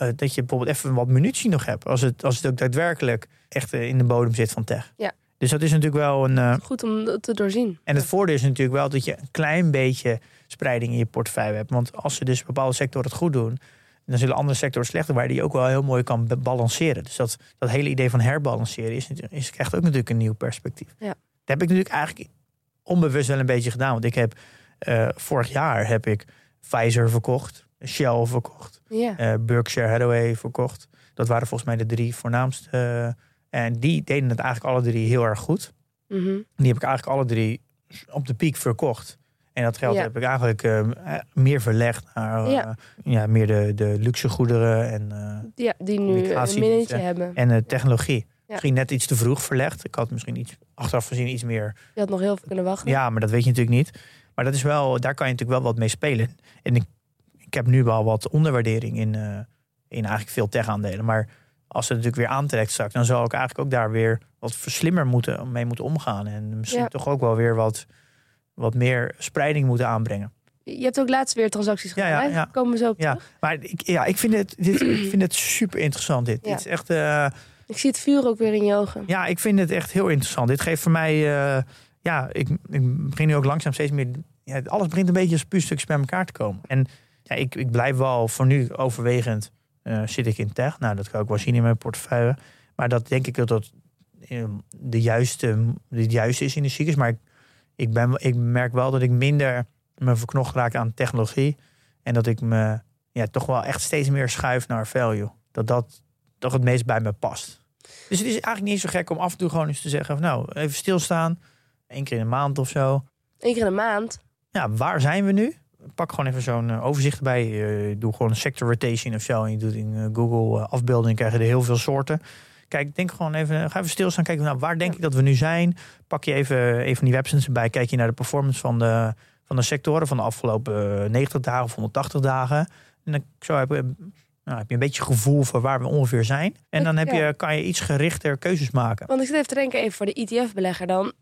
eh, dat je bijvoorbeeld even wat munitie nog hebt. Als het, als het ook daadwerkelijk echt eh, in de bodem zit van tech. Ja. Dus dat is natuurlijk wel een. eh, Goed om dat te doorzien. en het voordeel is natuurlijk wel dat je een klein beetje spreiding in je portefeuille hebt. Want als ze dus bepaalde sectoren het goed doen, dan zullen andere sectoren slechter waar die ook wel heel mooi kan balanceren. Dus dat, dat hele idee van herbalanceren is, is, krijgt ook natuurlijk een nieuw perspectief. Ja. Dat heb ik natuurlijk eigenlijk onbewust wel een beetje gedaan. Want ik heb vorig jaar heb ik Pfizer verkocht, Shell verkocht, eh, Berkshire Hathaway verkocht. Dat waren volgens mij de drie voornaamste. eh, en die deden het eigenlijk alle drie heel erg goed. Mhm. Die heb ik eigenlijk alle drie op de piek verkocht. En dat geld Ja. heb ik eigenlijk eh, meer verlegd naar Ja. ja. meer de, de luxe goederen en, Ja, die nu een minnetje hebben. en technologie. Misschien net iets te vroeg verlegd. Ik had misschien iets achteraf gezien iets meer. Je had nog heel veel kunnen wachten. Ja, maar dat weet je natuurlijk niet. Maar dat is wel, daar kan je natuurlijk wel wat mee spelen. En ik, ik heb nu wel wat onderwaardering in, eh, in eigenlijk veel tech-aandelen. Maar als het natuurlijk weer aantrekt straks, dan zal ik eigenlijk ook daar weer wat slimmer moeten, mee moeten omgaan. En misschien Ja. toch ook wel weer wat, wat meer spreiding moeten aanbrengen. Je hebt ook laatst weer transacties gedaan. ja. Komen we zo op Ja. terug. Maar ik, ja, ik, vind het, dit, ik vind het super interessant. Dit. Dit is echt. eh, Ik zie het vuur ook weer in je ogen. Ja, ik vind het echt heel interessant. Dit geeft voor mij, eh, ja, ik, ik begin nu ook langzaam steeds meer, ja, alles begint een beetje als puurstukjes bij elkaar te komen. En ja, ik, ik blijf wel voor nu overwegend, eh, zit ik in tech. Nou, dat kan ik wel zien in mijn portefeuille. Maar dat denk ik dat dat eh, de juiste, de juiste is in de cyclus. Maar ik, ik, ben, ik merk wel dat ik minder me verknocht raak aan technologie. En dat ik me ja, toch wel echt steeds meer schuif naar value. Dat dat toch het meest bij me past. Dus het is eigenlijk niet zo gek om af en toe gewoon eens te zeggen: van, Nou, even stilstaan. Eén keer in een maand of zo. Eén keer in een maand. Ja, waar zijn we nu? Pak gewoon even zo'n eh, overzicht erbij. Eh, doe gewoon een sector rotation of zo. En je doet in eh, Google afbeelding, krijg je er heel veel soorten. Kijk, denk gewoon even, ga even stilstaan. Kijk, nou, waar denk Ja. ik dat we nu zijn? Pak je even, even die websites erbij. Kijk je naar de performance van de, van de sectoren van de afgelopen eh, 90 dagen of 180 dagen. En dan zo heb je, nou, heb je een beetje gevoel voor waar we ongeveer zijn. En dan heb je, kan je iets gerichter keuzes maken. Want ik zit even te denken, even voor de ETF-belegger dan.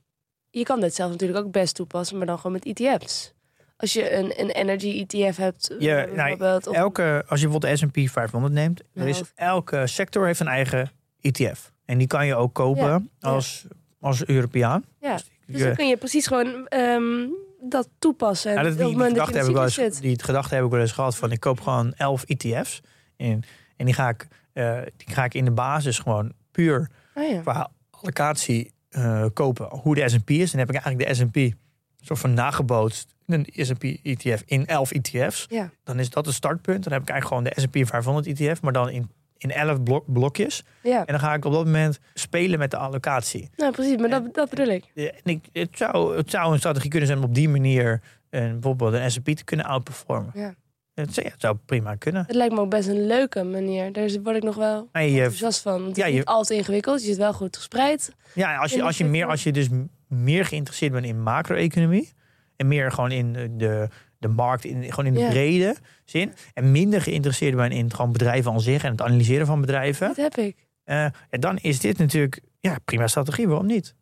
Je kan dit zelf natuurlijk ook best toepassen, maar dan gewoon met ETF's. Als je een, een energy ETF hebt, Ja, eh, nou, bijvoorbeeld. Elke, als je bijvoorbeeld de S&P 500 neemt, er is, elke sector heeft een eigen ETF. En die kan je ook kopen Ja, als, als Europeaan. Ja, Dus dus dan kun je precies gewoon ehm, dat toepassen. Ja, dat, op die, die, dat gedachte heb ik wel eens, die gedachte heb ik wel eens gehad van ik koop gewoon 11 ETF's. En, en die, ga ik, eh, die ga ik in de basis gewoon puur Oh qua allocatie eh, kopen. Hoe de S&P is. Dan heb ik eigenlijk de S&P soort van nagebootst. Een S&P ETF in 11 ETF's. Ja. Dan is dat het startpunt. Dan heb ik eigenlijk gewoon de S&P 500 ETF. Maar dan in, in 11 blok, blokjes. ja, En dan ga ik op dat moment spelen met de allocatie. nou precies, maar dat, dat bedoel ik. En ik, het, zou, het zou een strategie kunnen zijn om op die manier een, bijvoorbeeld een S&P te kunnen outperformen. Ja. Het, zou- ja, het zou prima kunnen. Het lijkt me ook best een leuke manier. Daar word ik nog wel je, enthousiast van. Het is ja, je- niet al te ingewikkeld, je zit wel goed gespreid. ja, als, je, als, je meer, als je dus meer geïnteresseerd bent in macro-economie en meer gewoon in de, de, markt, in, gewoon in de Ja. brede zin, en minder geïnteresseerd bent in gewoon bedrijven aan zich en het analyseren van bedrijven, Dat heb ik. eh, ja, dan is dit natuurlijk ja, prima strategie. Waarom niet?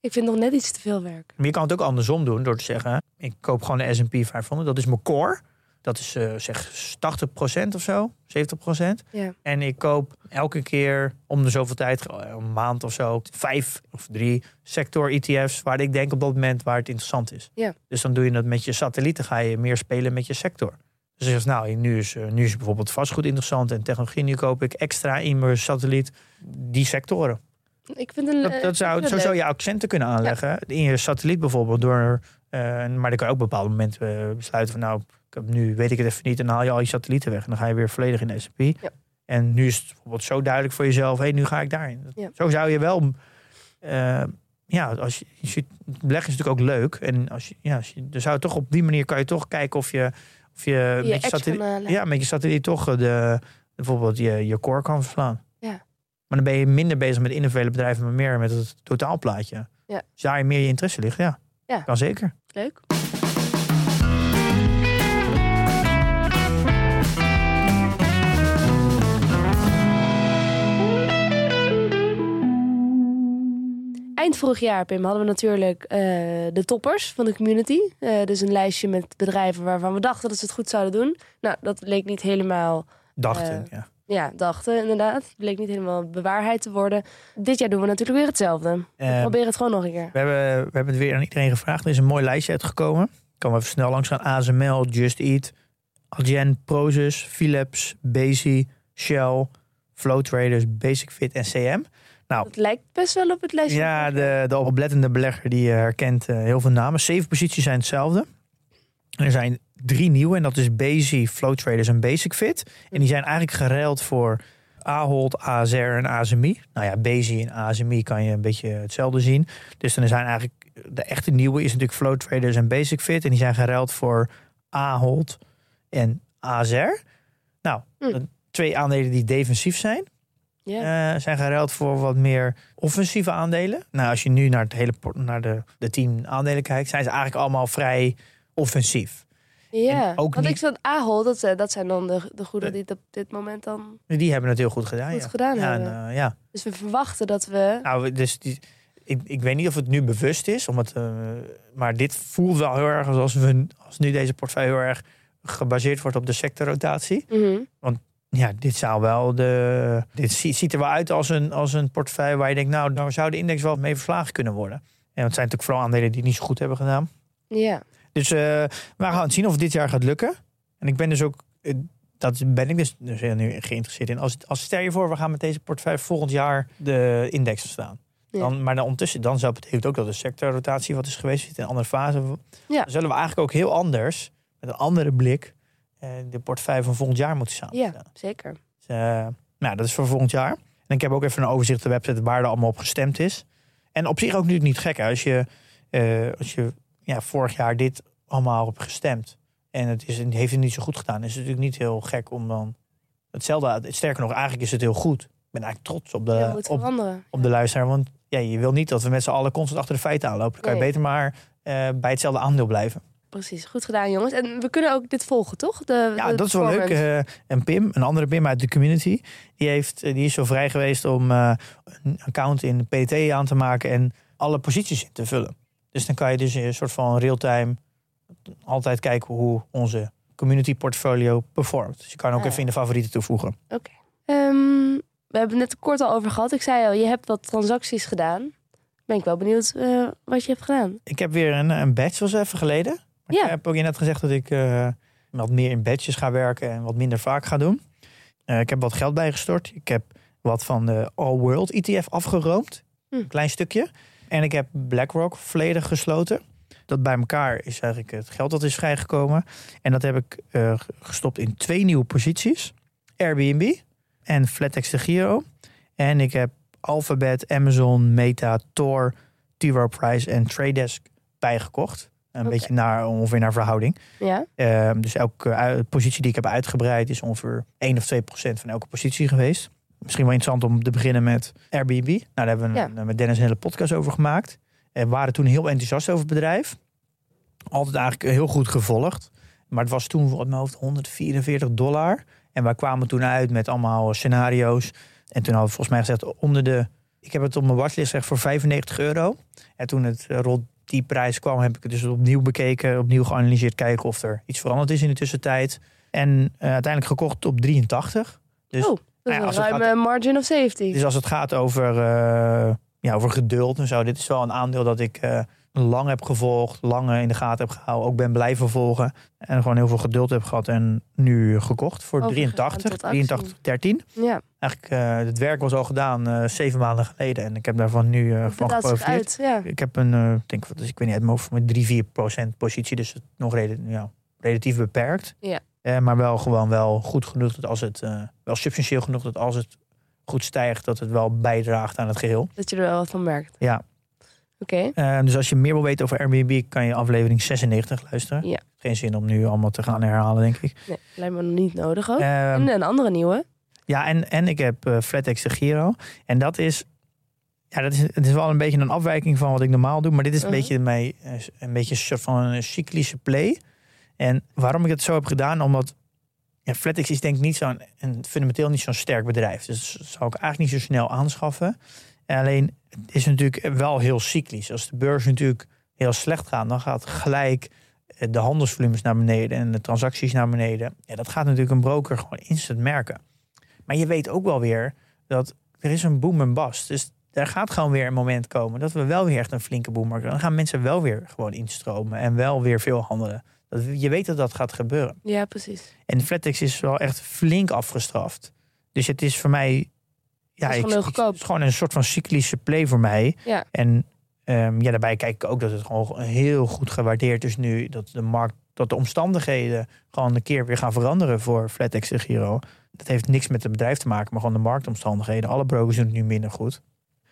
Ik vind nog net iets te veel werk. Maar je kan het ook andersom doen door te zeggen: ik koop gewoon de S&P 500, dat is mijn core. Dat is uh, zeg 80% of zo, 70%. Ja. En ik koop elke keer om de zoveel tijd, eh, een maand of zo, vijf of drie sector ETF's waar ik denk op dat moment waar het interessant is. Ja. Dus dan doe je dat met je satellieten, ga je meer spelen met je sector. Dus je zegt, nou, nu is, nu is bijvoorbeeld vastgoed interessant en technologie. Nu koop ik extra in mijn satelliet die sectoren. Ik vind een, dat, dat zou, zo zou je accenten kunnen aanleggen. In je satelliet bijvoorbeeld. Door, uh, maar dan kan je ook op bepaalde momenten besluiten van nou, nu weet ik het even niet. En dan haal je al je satellieten weg. En dan ga je weer volledig in de S&P. Ja. En nu is het bijvoorbeeld zo duidelijk voor jezelf. Hé, hey, nu ga ik daarin. Ja. Zo zou je wel... Uh, ja, als je, je, beleggen is natuurlijk ook leuk. En als je, ja, als je, dan zou je toch op die manier kan je toch kijken of je, of je, je met, je satelliet, ja, met je satelliet toch de, bijvoorbeeld je, je core kan verslaan. Ja. Maar dan ben je minder bezig met individuele bedrijven, maar meer met het totaalplaatje. Ja. Als daar meer je interesse ligt, ja. Ja. Kan zeker. Leuk. Eind vorig jaar, Pim, hadden we natuurlijk uh, de toppers van de community. Uh, dus een lijstje met bedrijven waarvan we dachten dat ze het goed zouden doen. Nou, dat leek niet helemaal... Dachten, uh, ja. Ja, dachten inderdaad. Het bleek niet helemaal bewaarheid te worden. Dit jaar doen we natuurlijk weer hetzelfde. We proberen het gewoon nog een keer. We hebben, we hebben het weer aan iedereen gevraagd. Er is een mooi lijstje uitgekomen. Ik kan we even snel langs gaan. ASML, Just Eat, Adyen, Prozus, Philips, Bezi, Shell, Flow Traders, Basic Fit en CM. Nou, het lijkt best wel op het lijstje. Ja, de, de oplettende belegger die herkent uh, heel veel namen. Zeven posities zijn hetzelfde. Er zijn drie nieuwe en dat is Bezi, Flow Traders en Basic Fit. En die zijn eigenlijk geruild voor Ahold, ASR en ASMI. Nou ja, Bezi en ASMI kan je een beetje hetzelfde zien. Dus dan zijn eigenlijk de echte nieuwe is natuurlijk Flow Traders en Basic Fit. En die zijn geruild voor Ahold en ASR. Nou, Hm. twee aandelen die defensief zijn. Uh, zijn geruild voor wat meer offensieve aandelen. Nou, als je nu naar, het hele, naar de, de tien aandelen kijkt, zijn ze eigenlijk allemaal vrij offensief. Ja, ook want niet- ik zat Ahold, dat, zijn- dat zijn dan de, de goede die het op dit moment dan Die hebben het heel goed gedaan. goed ja. gedaan ja, en, hebben. eh, ja. Dus we verwachten dat we... Nou, dus die, ik, ik weet niet of het nu bewust is, omdat, eh, maar dit voelt wel heel erg alsof we, als nu deze portefeuille heel erg gebaseerd wordt op de sectorrotatie. Mhm. Ja, dit zou wel de. Dit ziet, er wel uit als een, als een portefeuille waar je denkt, nou, dan zou de index wel mee verslagen kunnen worden. En het zijn natuurlijk vooral aandelen die het niet zo goed hebben gedaan. Ja, Dus eh, we gaan het zien of het dit jaar gaat lukken. En ik ben dus ook, eh, dat ben ik dus, dus nu geïnteresseerd in. Als, als stel je voor, we gaan met deze portefeuille volgend jaar de index verstaan. Ja. Dan, maar dan ondertussen, dan zou het betekenen ook dat de sectorrotatie wat is geweest zit in een andere fase. Ja. Dan zullen we eigenlijk ook heel anders, met een andere blik, de portefeuille van volgend jaar moeten samenstellen. ja zeker. Dus, eh, nou, dat is voor volgend jaar. En ik heb ook even een overzicht op de website waar er allemaal op gestemd is. En op zich ook natuurlijk niet gek. Hè? Als je, eh, als je ja, vorig jaar dit allemaal op gestemd en het is, heeft het niet zo goed gedaan, is het natuurlijk niet heel gek om dan hetzelfde. Sterker nog, eigenlijk is het heel goed. Ik ben eigenlijk trots op de, ja, op, op de luisteraar. Want ja, je wil niet dat we met z'n allen constant achter de feiten aanlopen. Dan kan je Nee. beter maar eh, bij hetzelfde aandeel blijven. Precies, goed gedaan jongens. En we kunnen ook dit volgen, toch? De, Ja, de dat is wel leuk. Eh, en Pim, een andere Pim uit de community, die, heeft, eh, die is zo vrij geweest om eh, een account in PT aan te maken en alle posities in te vullen. Dus dan kan je dus een soort van real-time altijd kijken hoe onze community portfolio performt. Dus je kan ook Ah. even in de favorieten toevoegen. Ehm, we hebben het net kort al over gehad. Ik zei al, je hebt wat transacties gedaan. Ben ik wel benieuwd wat je hebt gedaan. Ik heb weer een, een badge, was even geleden. Maar Ja. Ik heb ook net gezegd dat ik eh, wat meer in badges ga werken en wat minder vaak ga doen. Eh, ik heb wat geld bijgestort. Ik heb wat van de All World ETF afgeroomd. Hm. Een klein stukje. En ik heb BlackRock volledig gesloten. Dat bij elkaar is eigenlijk het geld dat is vrijgekomen. En dat heb ik eh, gestopt in twee nieuwe posities. Airbnb en FlatEx de Giro. En ik heb Alphabet, Amazon, Meta, Tor, T. Rowe Price en Trade Desk bijgekocht. Een beetje naar, ongeveer naar verhouding. Ja, Ehm, dus elke positie die ik heb uitgebreid is ongeveer 1 of 2 procent van elke positie geweest. Misschien wel interessant om te beginnen met Airbnb. Nou, daar hebben we een- met Dennis een hele podcast over gemaakt. En waren toen heel enthousiast over het bedrijf. Altijd eigenlijk heel goed gevolgd. Maar het was toen op mijn hoofd 144 dollar. En wij kwamen toen uit met allemaal scenario's. En toen hadden we volgens mij gezegd onder de... Ik heb het op mijn watchlist gezegd voor 95 euro. En toen het eh, rond die prijs kwam, heb ik het dus opnieuw bekeken, opnieuw geanalyseerd, kijken of er iets veranderd is in de tussentijd. En eh, uiteindelijk gekocht op 83. Dus, oh, dat ja, is als een ruime margin of safety. dus als het gaat over, eh, ja, over geduld en zo, dit is wel een aandeel dat ik eh, lang heb gevolgd, lang in de gaten heb gehouden, ook ben blijven volgen. En gewoon heel veel geduld heb gehad en nu gekocht voor Overgegaan 83, tot actie. 83, 13. ja, Eigenlijk, eh, het werk was al gedaan eh, zeven maanden geleden. En ik heb daarvan nu het van geprofiteerd. Ja. Ik heb een, ik denk, is- ik weet niet, uit mijn hoofd, met 3, 4 procent positie. Dus het nog rela- ja, relatief beperkt. Ja. Eh, maar wel gewoon wel goed genoeg dat als het, wel substantieel genoeg dat als het goed stijgt, dat het wel bijdraagt aan het geheel. Dat je er wel wat van merkt. Ja. Oké. Eh, dus als je meer wil weten over Airbnb, kan je aflevering 96 luisteren. Ja. Geen zin om nu allemaal te gaan herhalen, denk ik. Nee, lijkt me nog niet nodig ook. Ehm, en een andere nieuwe. Ja, en, en ik heb eh FlatEx de Giro. En dat is, ja, dat is, het is wel een beetje een afwijking van wat ik normaal doe. Maar dit is een Mhm. beetje mij, eh, een beetje een soort van een cyclische play. En waarom ik het zo heb gedaan, omdat ja, FlatEx is denk ik niet zo'n, een fundamenteel niet zo'n sterk bedrijf. Dus dat zou ik eigenlijk niet zo snel aanschaffen. En alleen, het is natuurlijk wel heel cyclisch. Als de beurs natuurlijk heel slecht gaat, dan gaat gelijk eh, de handelsvolumes naar beneden en de transacties naar beneden. Ja, dat gaat natuurlijk een broker gewoon instant merken. Maar je weet ook wel weer dat er is een boom en bust. Dus er gaat gewoon weer een moment komen dat we wel weer echt een flinke boom maken. Dan gaan mensen wel weer gewoon instromen en wel weer veel handelen. Dat, je weet dat dat gaat gebeuren. Ja, precies. En Flattex is wel echt flink afgestraft. Dus het is voor mij... Ja, is ik, gewoon het is gewoon een soort van cyclische play voor mij. Ja. En ehm, ja, daarbij kijk ik ook dat het gewoon heel goed gewaardeerd is nu. Dat de markt, dat de omstandigheden gewoon een keer weer gaan veranderen voor Flatex en Giro. Dat heeft niks met het bedrijf te maken, maar gewoon de marktomstandigheden. Alle brokers doen het nu minder goed.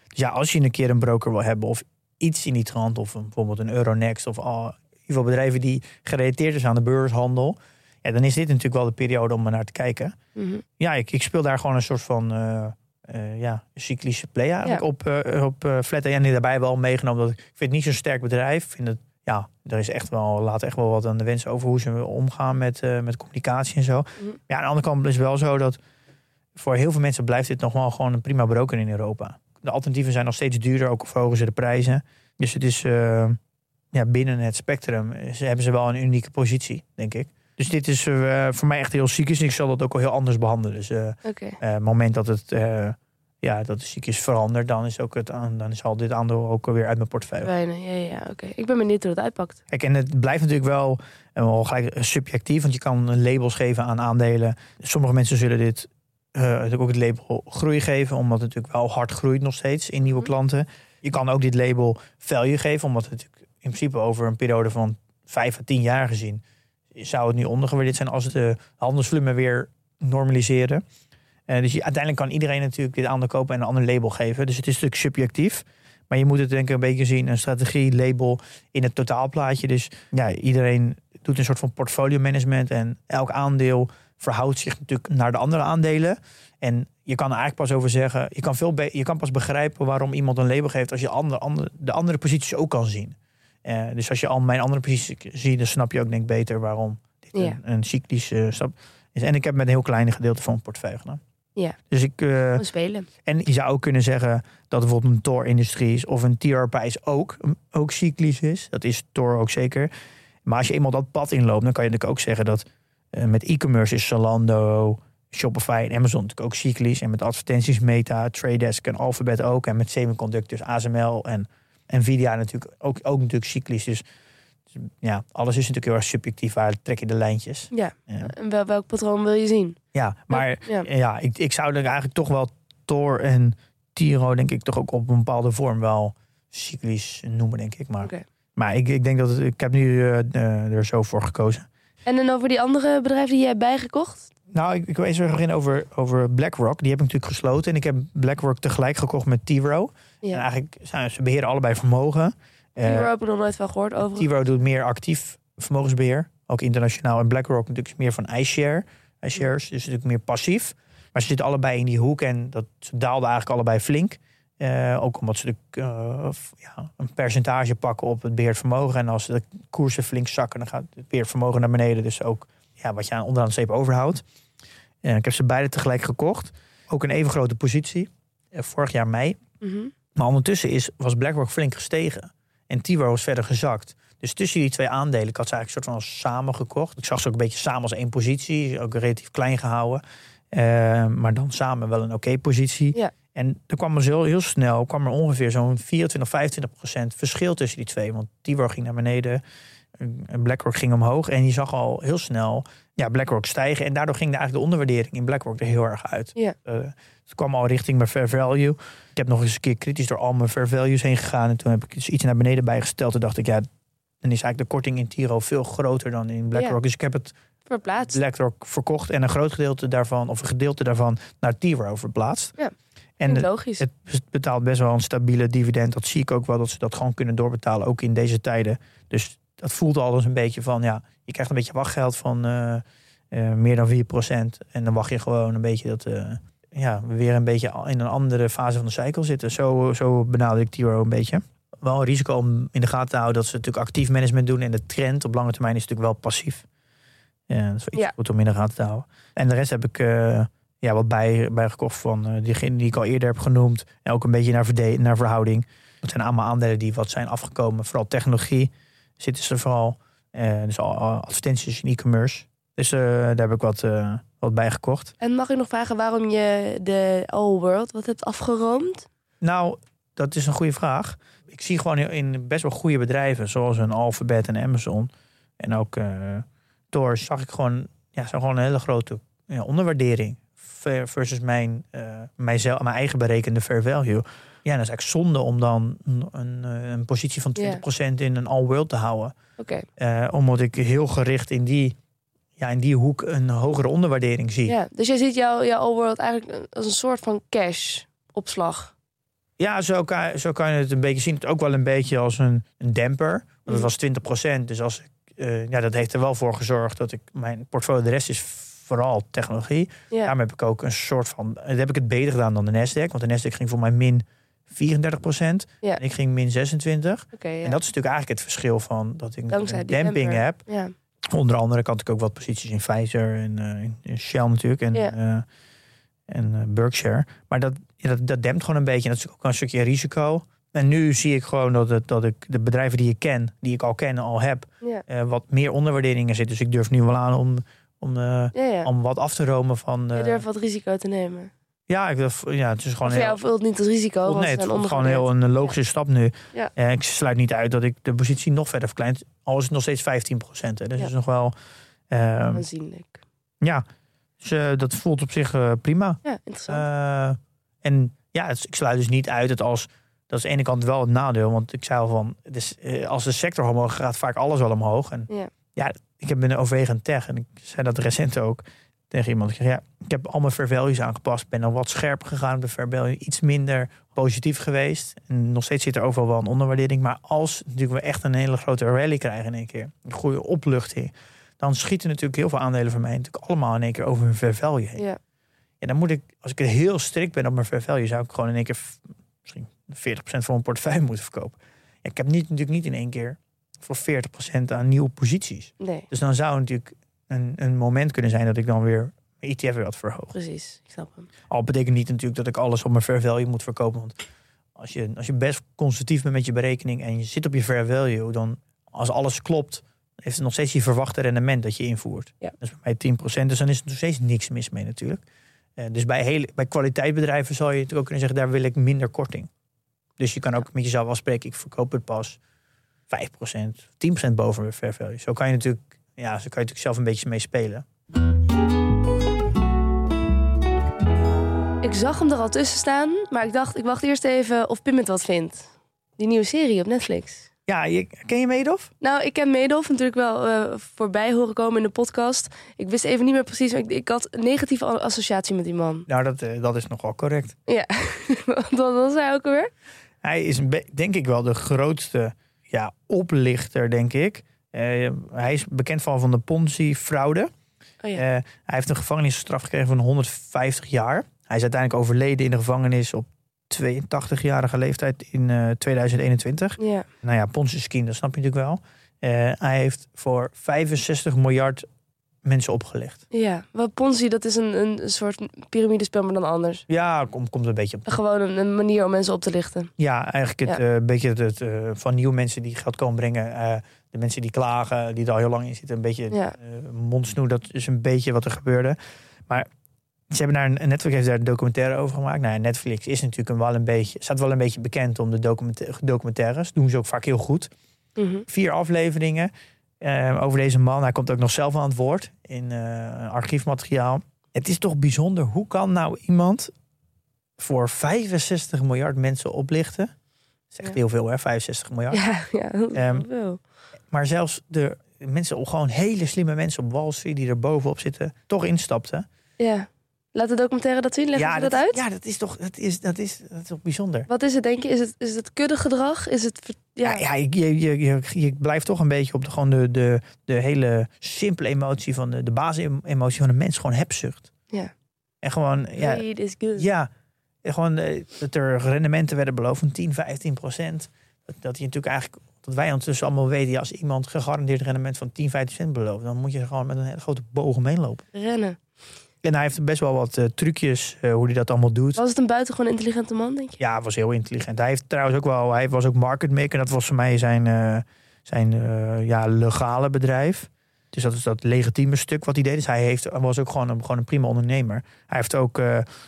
Dus ja, als je een keer een broker wil hebben of iets in die trant, of een, bijvoorbeeld een Euronext of al, in ieder geval bedrijven die gerelateerd is aan de beurshandel. Ja, dan is dit natuurlijk wel de periode om er naar te kijken. Mhm. Ja, ik, ik speel daar gewoon een soort van eh, eh, ja, cyclische play eigenlijk Ja. op, eh op eh Flat. En daarbij wel meegenomen dat ik, vind het niet zo'n sterk bedrijf. Vind het, ja, er is echt wel, laat echt wel wat aan de wens over hoe ze omgaan met, met communicatie en zo. Mhm. Ja, aan de andere kant is het wel zo dat voor heel veel mensen blijft dit nog wel gewoon een prima broker in Europa. De alternatieven zijn nog steeds duurder, ook verhogen ze de prijzen. Dus het is ja, binnen het spectrum ze hebben ze wel een unieke positie, denk ik. Dus dit is eh, voor mij echt heel ziek is. En ik zal dat ook al heel anders behandelen. Dus eh, Oké. eh, het moment dat het, ja, dat de ziektes verandert, dan is, ook het, aan- dan is al dit aandeel ook weer uit mijn portefeuille. Weinig. Ja, ja, oké. Ik ben benieuwd hoe het uitpakt. Kijk, en het blijft natuurlijk wel, en wel gelijk subjectief, want je kan labels geven aan aandelen. Sommige mensen zullen dit ook het label groei geven, omdat het natuurlijk wel hard groeit nog steeds in nieuwe Mhm. klanten. Je kan ook dit label value geven, omdat het natuurlijk in principe over een periode van vijf à tien jaar gezien zou het nu ondergewaardeerd zijn als de handelsvolume weer normaliseren. Eh, dus je, uiteindelijk kan iedereen natuurlijk dit aandeel kopen en een ander label geven. Dus het is natuurlijk subjectief. Maar je moet het denk ik een beetje zien, een strategie, label in het totaalplaatje. Dus ja, iedereen doet een soort van portfolio management. En elk aandeel verhoudt zich natuurlijk naar de andere aandelen. En je kan er eigenlijk pas over zeggen, je kan, veel je kan pas begrijpen waarom iemand een label geeft als je andere, andere, de andere posities ook kan zien. Eh, dus als je al mijn andere posities ziet, dan snap je ook denk ik beter waarom dit Ja. een, een cyclische stap is. En ik heb met een heel kleine gedeelte van mijn portefeuille gedaan. Ja. Dus ik, eh, spelen. en je zou ook kunnen zeggen dat bijvoorbeeld een Tor Industries of een TR Pijs ook, ook cyclisch is. Dat is Tor ook zeker. Maar als je eenmaal dat pad inloopt, dan kan je natuurlijk ook zeggen dat eh, met e-commerce is Zalando, Shopify en Amazon natuurlijk ook cyclisch. En met advertenties Meta, Trade Desk en Alphabet ook. En met semiconductors ASML en Nvidia natuurlijk ook, ook natuurlijk cyclisch. Dus dus ja, alles is natuurlijk heel erg subjectief. Waar trek je de lijntjes? Ja. Ja, En wel, welk patroon wil je zien? ja maar Ja. ja, ik, ik zou er eigenlijk toch wel Thor en Tiro, denk ik, toch ook op een bepaalde vorm wel cyclisch noemen, denk ik. Maar, maar ik, ik denk dat het, ik heb nu eh, er zo voor gekozen. En dan over die andere bedrijven die je hebt bijgekocht? Nou, ik, ik wil eens beginnen over, over BlackRock. Die heb ik natuurlijk gesloten. En ik heb BlackRock tegelijk gekocht met T-Row. En Ja. eigenlijk zijn ze beheren allebei vermogen. Eh, Hier heb ik nog nooit van gehoord over. T-Row doet meer actief vermogensbeheer. Ook internationaal. En BlackRock natuurlijk is meer van iShare. iShares, dus natuurlijk meer passief. Maar ze zitten allebei in die hoek. En dat, ze daalden eigenlijk allebei flink. Eh, ook omdat ze de, eh, ja, een percentage pakken op het beheerd vermogen. En als de koersen flink zakken, dan gaat het beheerd vermogen naar beneden. Dus ook ja, wat je aan onderaan de streep overhoudt. Ik heb ze beide tegelijk gekocht. Ook een even grote positie. Vorig jaar mei. Mhm. Maar ondertussen is, was BlackRock flink gestegen. En T-Row was verder gezakt. Dus tussen die twee aandelen, ik had ze eigenlijk soort van samen gekocht. Ik zag ze ook een beetje samen als één positie, ook relatief klein gehouden. Uh, maar dan samen wel een oké positie. Ja. En er kwam er heel, heel snel kwam er ongeveer zo'n 24, 25 procent verschil tussen die twee. Want T-Row ging naar beneden en BlackRock ging omhoog. En je zag al heel snel ja, BlackRock stijgen. En daardoor ging de, eigenlijk de onderwaardering in BlackRock er heel erg uit. Ja. Uh, het kwam al richting mijn fair value. Ik heb nog eens een keer kritisch door al mijn fair values heen gegaan. En toen heb ik dus iets naar beneden bijgesteld. Toen dacht ik, ja, dan is eigenlijk de korting in Tiro veel groter dan in BlackRock. Ja. Dus ik heb het Verplaatst. BlackRock verkocht. En een groot gedeelte daarvan, of een gedeelte daarvan, naar Tiro verplaatst. Ja. En Klinkt het, logisch. het betaalt best wel een stabiele dividend. Dat zie ik ook wel, dat ze dat gewoon kunnen doorbetalen. Ook in deze tijden. Dus dat voelt al eens een beetje van, ja, je krijgt een beetje wachtgeld van uh, uh, meer dan 4%. En dan wacht je gewoon een beetje dat uh, ja, we weer een beetje in een andere fase van de cycle zitten. Zo, zo benader ik Tiro een beetje. Wel een risico om in de gaten te houden dat ze natuurlijk actief management doen. En de trend op lange termijn is natuurlijk wel passief. Ja, dat is wel iets Ja. goed om in de gaten te houden. En de rest heb ik ja, wat bij, bijgekocht van diegene die ik al eerder heb genoemd. En ook een beetje naar, verde- naar verhouding. Dat zijn allemaal aandelen die wat zijn afgekomen. Vooral technologie zitten ze vooral. Uh, dus al advertenties in e-commerce. Dus uh, daar heb ik wat, uh, wat bij gekocht. En mag ik nog vragen waarom je de All World wat hebt afgeroomd? Nou, dat is een goede vraag. Ik zie gewoon in best wel goede bedrijven, zoals een Alphabet en Amazon. En ook uh, Door zag ik gewoon, ja, zo gewoon een hele grote ja, onderwaardering. Versus mijn, uh, mijzelf, mijn eigen berekende fair value. Ja, dat is eigenlijk zonde om dan een, een, een positie van 20% yeah. in een all-world te houden. Oké. Okay. Uh, omdat ik heel gericht in die, ja, in die hoek een hogere onderwaardering zie. Ja, dus jij ziet jouw, jouw all-world eigenlijk als een soort van cash-opslag. Ja, zo kan, zo kan je het een beetje zien. Het ook wel een beetje als een, een demper. Want het was 20%. Dus als ik, uh, ja, dat heeft er wel voor gezorgd dat ik mijn portfolio, de rest is vooral technologie. Ja. Daarom heb ik ook een soort van. Dan heb ik het beter gedaan dan de Nasdaq. Want de Nasdaq ging voor mij min 34 procent. Ja. En ik ging min 26. Okay, ja. En dat is natuurlijk eigenlijk het verschil van dat ik Dankzij een demper. heb. Ja. Onder andere had ik ook wat posities in Pfizer en uh, in, Shell natuurlijk. En, Ja. uh, en uh, Berkshire. Maar dat, dat, dat dempt gewoon een beetje. En dat is ook een stukje risico. En nu zie ik gewoon dat, het, dat ik de bedrijven die ik ken, die ik al ken, al heb, eh, wat meer onderwaarderingen zitten. Dus ik durf nu wel aan om, om, eh, om wat af te romen van. Je eh, durft wat risico te nemen. Ja, ik ja, het is gewoon Of heel. jou voelt niet als risico, nee, het voelt gewoon heel een logische stap nu. Ja. En ik sluit niet uit dat ik de positie nog verder verkleint. Al is het nog steeds 15 procent. Dus Ja. dat is nog wel. ehm, Aanzienlijk. ja, dus eh, dat voelt op zich eh, prima. Ja, interessant. Eh, en ja, het, ik sluit dus niet uit het als. Dat is aan de ene kant wel het nadeel. Want ik zei al van. Dus, eh, als de sector omhoog gaat, vaak alles wel omhoog. En Ja. ja, ik heb een overwegend tech. En ik zei dat recent ook tegen iemand. Ik zeg, ja, ik heb al mijn fair values aangepast. Ben dan wat scherper gegaan op de fair value. Iets minder positief geweest. En nog steeds zit er overal wel een onderwaardering. Maar als natuurlijk we echt een hele grote rally krijgen in één keer. Een goede opluchting. Dan schieten natuurlijk heel veel aandelen van mij natuurlijk allemaal in één keer over hun fair value heen. ja. Ja, dan moet ik, als ik heel strikt ben op mijn fair value, zou ik gewoon in één keer misschien 40% van mijn portefeuille moeten verkopen. Ja, ik heb niet, natuurlijk niet in één keer voor 40% aan nieuwe posities. Nee, Dus dan zou natuurlijk een, een moment kunnen zijn dat ik dan weer mijn ETF weer wat verhoog. precies. Ik snap hem. Al betekent niet natuurlijk dat ik alles op mijn fair value moet verkopen. Want als je, als je best conservatief bent met je berekening en je zit op je fair value, dan als alles klopt, heeft het nog steeds je verwachte rendement dat je invoert. Ja. Dat is bij mij 10%, dus dan is er nog steeds niks mis mee natuurlijk. Eh, dus bij, hele, bij kwaliteitsbedrijven zou je natuurlijk ook kunnen zeggen, daar wil ik minder korting. Dus je kan ook met jezelf afspreken, ik verkoop het pas 5%, 10% boven mijn fair value. Zo kan je natuurlijk, ja, zo kan je natuurlijk zelf een beetje mee spelen. Ik zag hem er al tussen staan, maar ik dacht, ik wacht eerst even of Pim het wat vindt. Die nieuwe serie op Netflix. Ja, je, ken je Meedoff? Nou, ik ken Medoff natuurlijk wel eh, voorbij horen komen in de podcast. Ik wist even niet meer precies, maar ik, ik had een negatieve associatie met die man. Nou, dat, eh, dat is nogal correct. Ja, wat was hij ook alweer? Hij is denk ik wel de grootste ja, oplichter, denk ik. Eh, hij is bekend van, van de Ponzi-fraude. Oh ja. Eh, hij heeft een gevangenisstraf gekregen van 150 jaar. Hij is uiteindelijk overleden in de gevangenis op 82-jarige leeftijd in eh, 2021. ja. Nou ja, Ponzi-scheme, dat snap je natuurlijk wel. Eh, hij heeft voor 65 miljard mensen opgelicht. Ja, wat Ponzi, dat is een, een soort piramidespel, maar dan anders. Ja, komt komt een beetje op. Gewoon een, een manier om mensen op te lichten. Ja, eigenlijk het, Ja. eh, beetje het, eh, van nieuwe mensen die geld komen brengen. eh, de mensen die klagen, die er al heel lang in zitten. Een beetje Ja. mondsnoer, dat is een beetje wat er gebeurde. Maar ze hebben daar een, Netflix heeft daar een documentaire over gemaakt. Nou, ja, Netflix is natuurlijk een wel een beetje, staat wel een beetje bekend om de documenta- documentaires. Doen ze ook vaak heel goed. Mhm. Vier afleveringen eh, over deze man. Hij komt ook nog zelf aan het woord in eh, archiefmateriaal. Het is toch bijzonder. Hoe kan nou iemand voor 65 miljard mensen oplichten? Dat is echt Ja. heel veel, hè? 65 miljard. Ja, ja, is Ehm, veel. Maar zelfs de mensen, gewoon hele slimme mensen op Wall Street die er bovenop zitten, toch instapten. Ja. Laat de documentaire dat zien. Leg ja, dat, uit? Ja, dat is toch, dat is, dat is, dat is toch bijzonder. Wat is het, denk je? Is het, is het kuddegedrag? Is het... Ja, Ja, ja, je, je, je, je blijft toch een beetje op de, gewoon de, de, de hele simpele emotie van de, de basisemotie van de mens, gewoon hebzucht. Ja. En gewoon, ja, Greed is good. ja en gewoon eh, dat er rendementen werden beloofd van 10, 15 procent. Dat, dat je natuurlijk eigenlijk, dat wij ondertussen allemaal weten, ja, als iemand gegarandeerd rendement van 10, 15 procent belooft, dan moet je gewoon met een hele grote boog omheen lopen. Rennen. En hij heeft best wel wat eh, trucjes eh, hoe hij dat allemaal doet. Was het een buitengewoon intelligente man, denk je? Ja, was heel intelligent. Hij heeft trouwens ook wel, hij was ook market maker. Dat was voor mij zijn, eh, zijn ja, legale bedrijf. Dus dat is dat legitieme stuk wat hij deed. Dus hij heeft, was ook gewoon een, gewoon een prima ondernemer. Hij heeft ook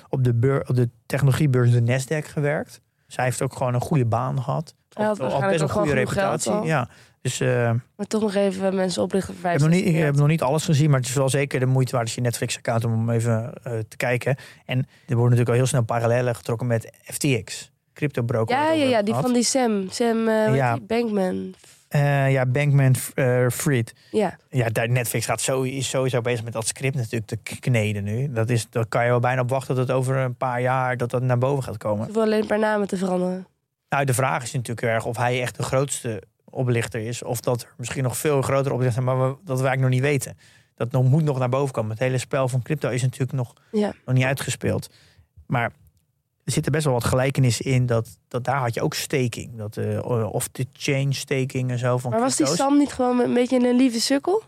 op, de beur, op de technologiebeurs de Nasdaq gewerkt. Hij heeft ook gewoon een goede baan gehad. Hij had Al- best een goede reputatie. Ja. Dus eh, Maar toch nog even mensen oplichten voor ik, heb nog niet, ik 65 heb nog niet alles gezien, maar het is wel zeker de moeite waard als je Netflix-account om even eh, te kijken. En er worden natuurlijk al heel snel parallellen getrokken met FTX. Crypto broker. Ja, ja, ja, die van die Sam. Sam, eh, Ja. die? Bankman. Eh, ja, Bankman eh Fried. Ja, Ja, Netflix gaat zo, is sowieso bezig met dat script natuurlijk te kneden nu. Dat is, daar kan je wel bijna op wachten dat het over een paar jaar dat dat naar boven gaat komen. hoeven alleen een paar namen te veranderen. Nou, de vraag is natuurlijk erg of hij echt de grootste oplichter is. Of dat er misschien nog veel grotere oplichters zijn, maar we, dat we eigenlijk nog niet weten. Dat nog, moet nog naar boven komen. Het hele spel van crypto is natuurlijk nog, Ja. nog niet uitgespeeld. Maar er zitten best wel wat gelijkenissen in. Dat, dat daar had je ook staking. Dat, eh of de chain staking en zo van Maar was die. Sam niet gewoon een beetje een lieve sukkel?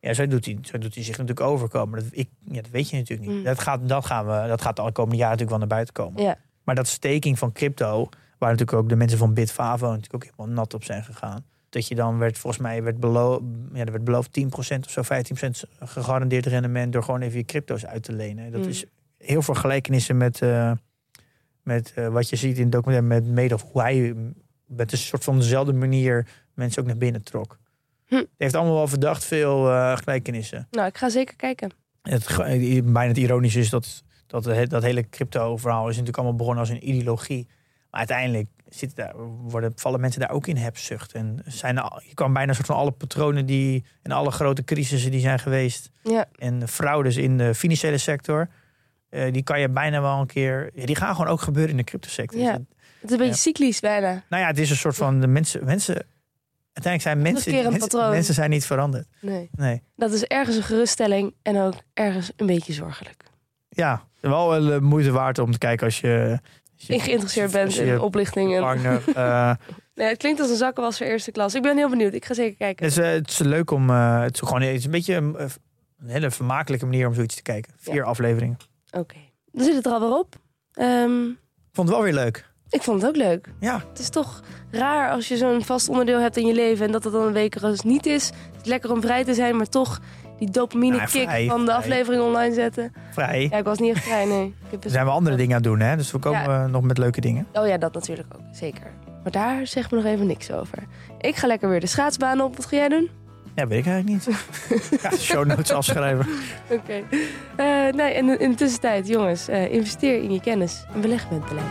Ja, zo doet hij, zo doet hij zich natuurlijk overkomen. Dat, ik, ja, dat weet je natuurlijk niet. Mm. Dat, gaat, dat, gaan we, dat gaat de komende jaren natuurlijk wel naar buiten komen. Ja. Maar dat staking van crypto, waar natuurlijk ook de mensen van Bitfavo natuurlijk ook helemaal nat op zijn gegaan. Dat je dan werd, volgens mij, werd beloofd, ja, er werd beloofd 10% of zo, 15% gegarandeerd rendement door gewoon even je crypto's uit te lenen. Dat Mm. is heel veel gelijkenissen met, eh, met eh, wat je ziet in het documentaire met Madoff. Hoe hij met een soort van dezelfde manier mensen ook naar binnen trok. Hm. Het heeft allemaal wel verdacht veel eh, gelijkenissen. Nou, ik ga zeker kijken. Het, ge- bijna het ironische is dat, dat dat hele crypto-verhaal is natuurlijk allemaal begonnen als een ideologie. Maar uiteindelijk zitten daar, worden, vallen mensen daar ook in hebzucht. En zijn, al- je kan bijna een soort van alle patronen die en alle grote crisissen die zijn geweest. Ja, En fraudes in de financiële sector. Eh, die kan je bijna wel een keer. Ja, die gaan gewoon ook gebeuren in de cryptosector. Ja. Dus het is een beetje cyclisch bijna. nou ja, het is een soort van de mensen. mensen uiteindelijk zijn mensen. Mensen, mensen zijn niet veranderd. Nee. Nee. Dat is ergens een geruststelling en ook ergens een beetje zorgelijk. Ja, wel wel de moeite waard om te kijken als je. als je- geïnteresseerd bent je in oplichting. En... partner. eh, Nee, het klinkt als een zakkenwas voor eerste klas. Ik ben heel benieuwd. Ik ga zeker kijken. het, is, eh, het is leuk om. eh, het, is gewoon, het is een beetje een, een hele vermakelijke manier om zoiets te kijken. Vier Ja. afleveringen. Oké. Dan zit het er alweer op. Ehm, Ik vond het wel weer leuk. ik vond het ook leuk. Ja, Het is toch raar als je zo'n vast onderdeel hebt in je leven... en dat het dan een week er eens niet is. Het is lekker om vrij te zijn, maar toch die dopamine Nou, kick vrij, van de vrij. aflevering online zetten. vrij. Ja, ik was niet echt vrij, nee. Ik heb Er best- zijn wel andere dingen aan het doen, hè? Dus we komen Ja. nog met leuke dingen. Oh ja, dat natuurlijk ook. Zeker. Maar daar zeg me nog even niks over. Ik ga lekker weer de schaatsbaan op. Wat ga jij doen? Ja, weet ik eigenlijk niet. ja, show notes afschrijven. Oké. Eh, nee, en in de tussentijd, jongens, eh, investeer in je kennis en beleg met beleid.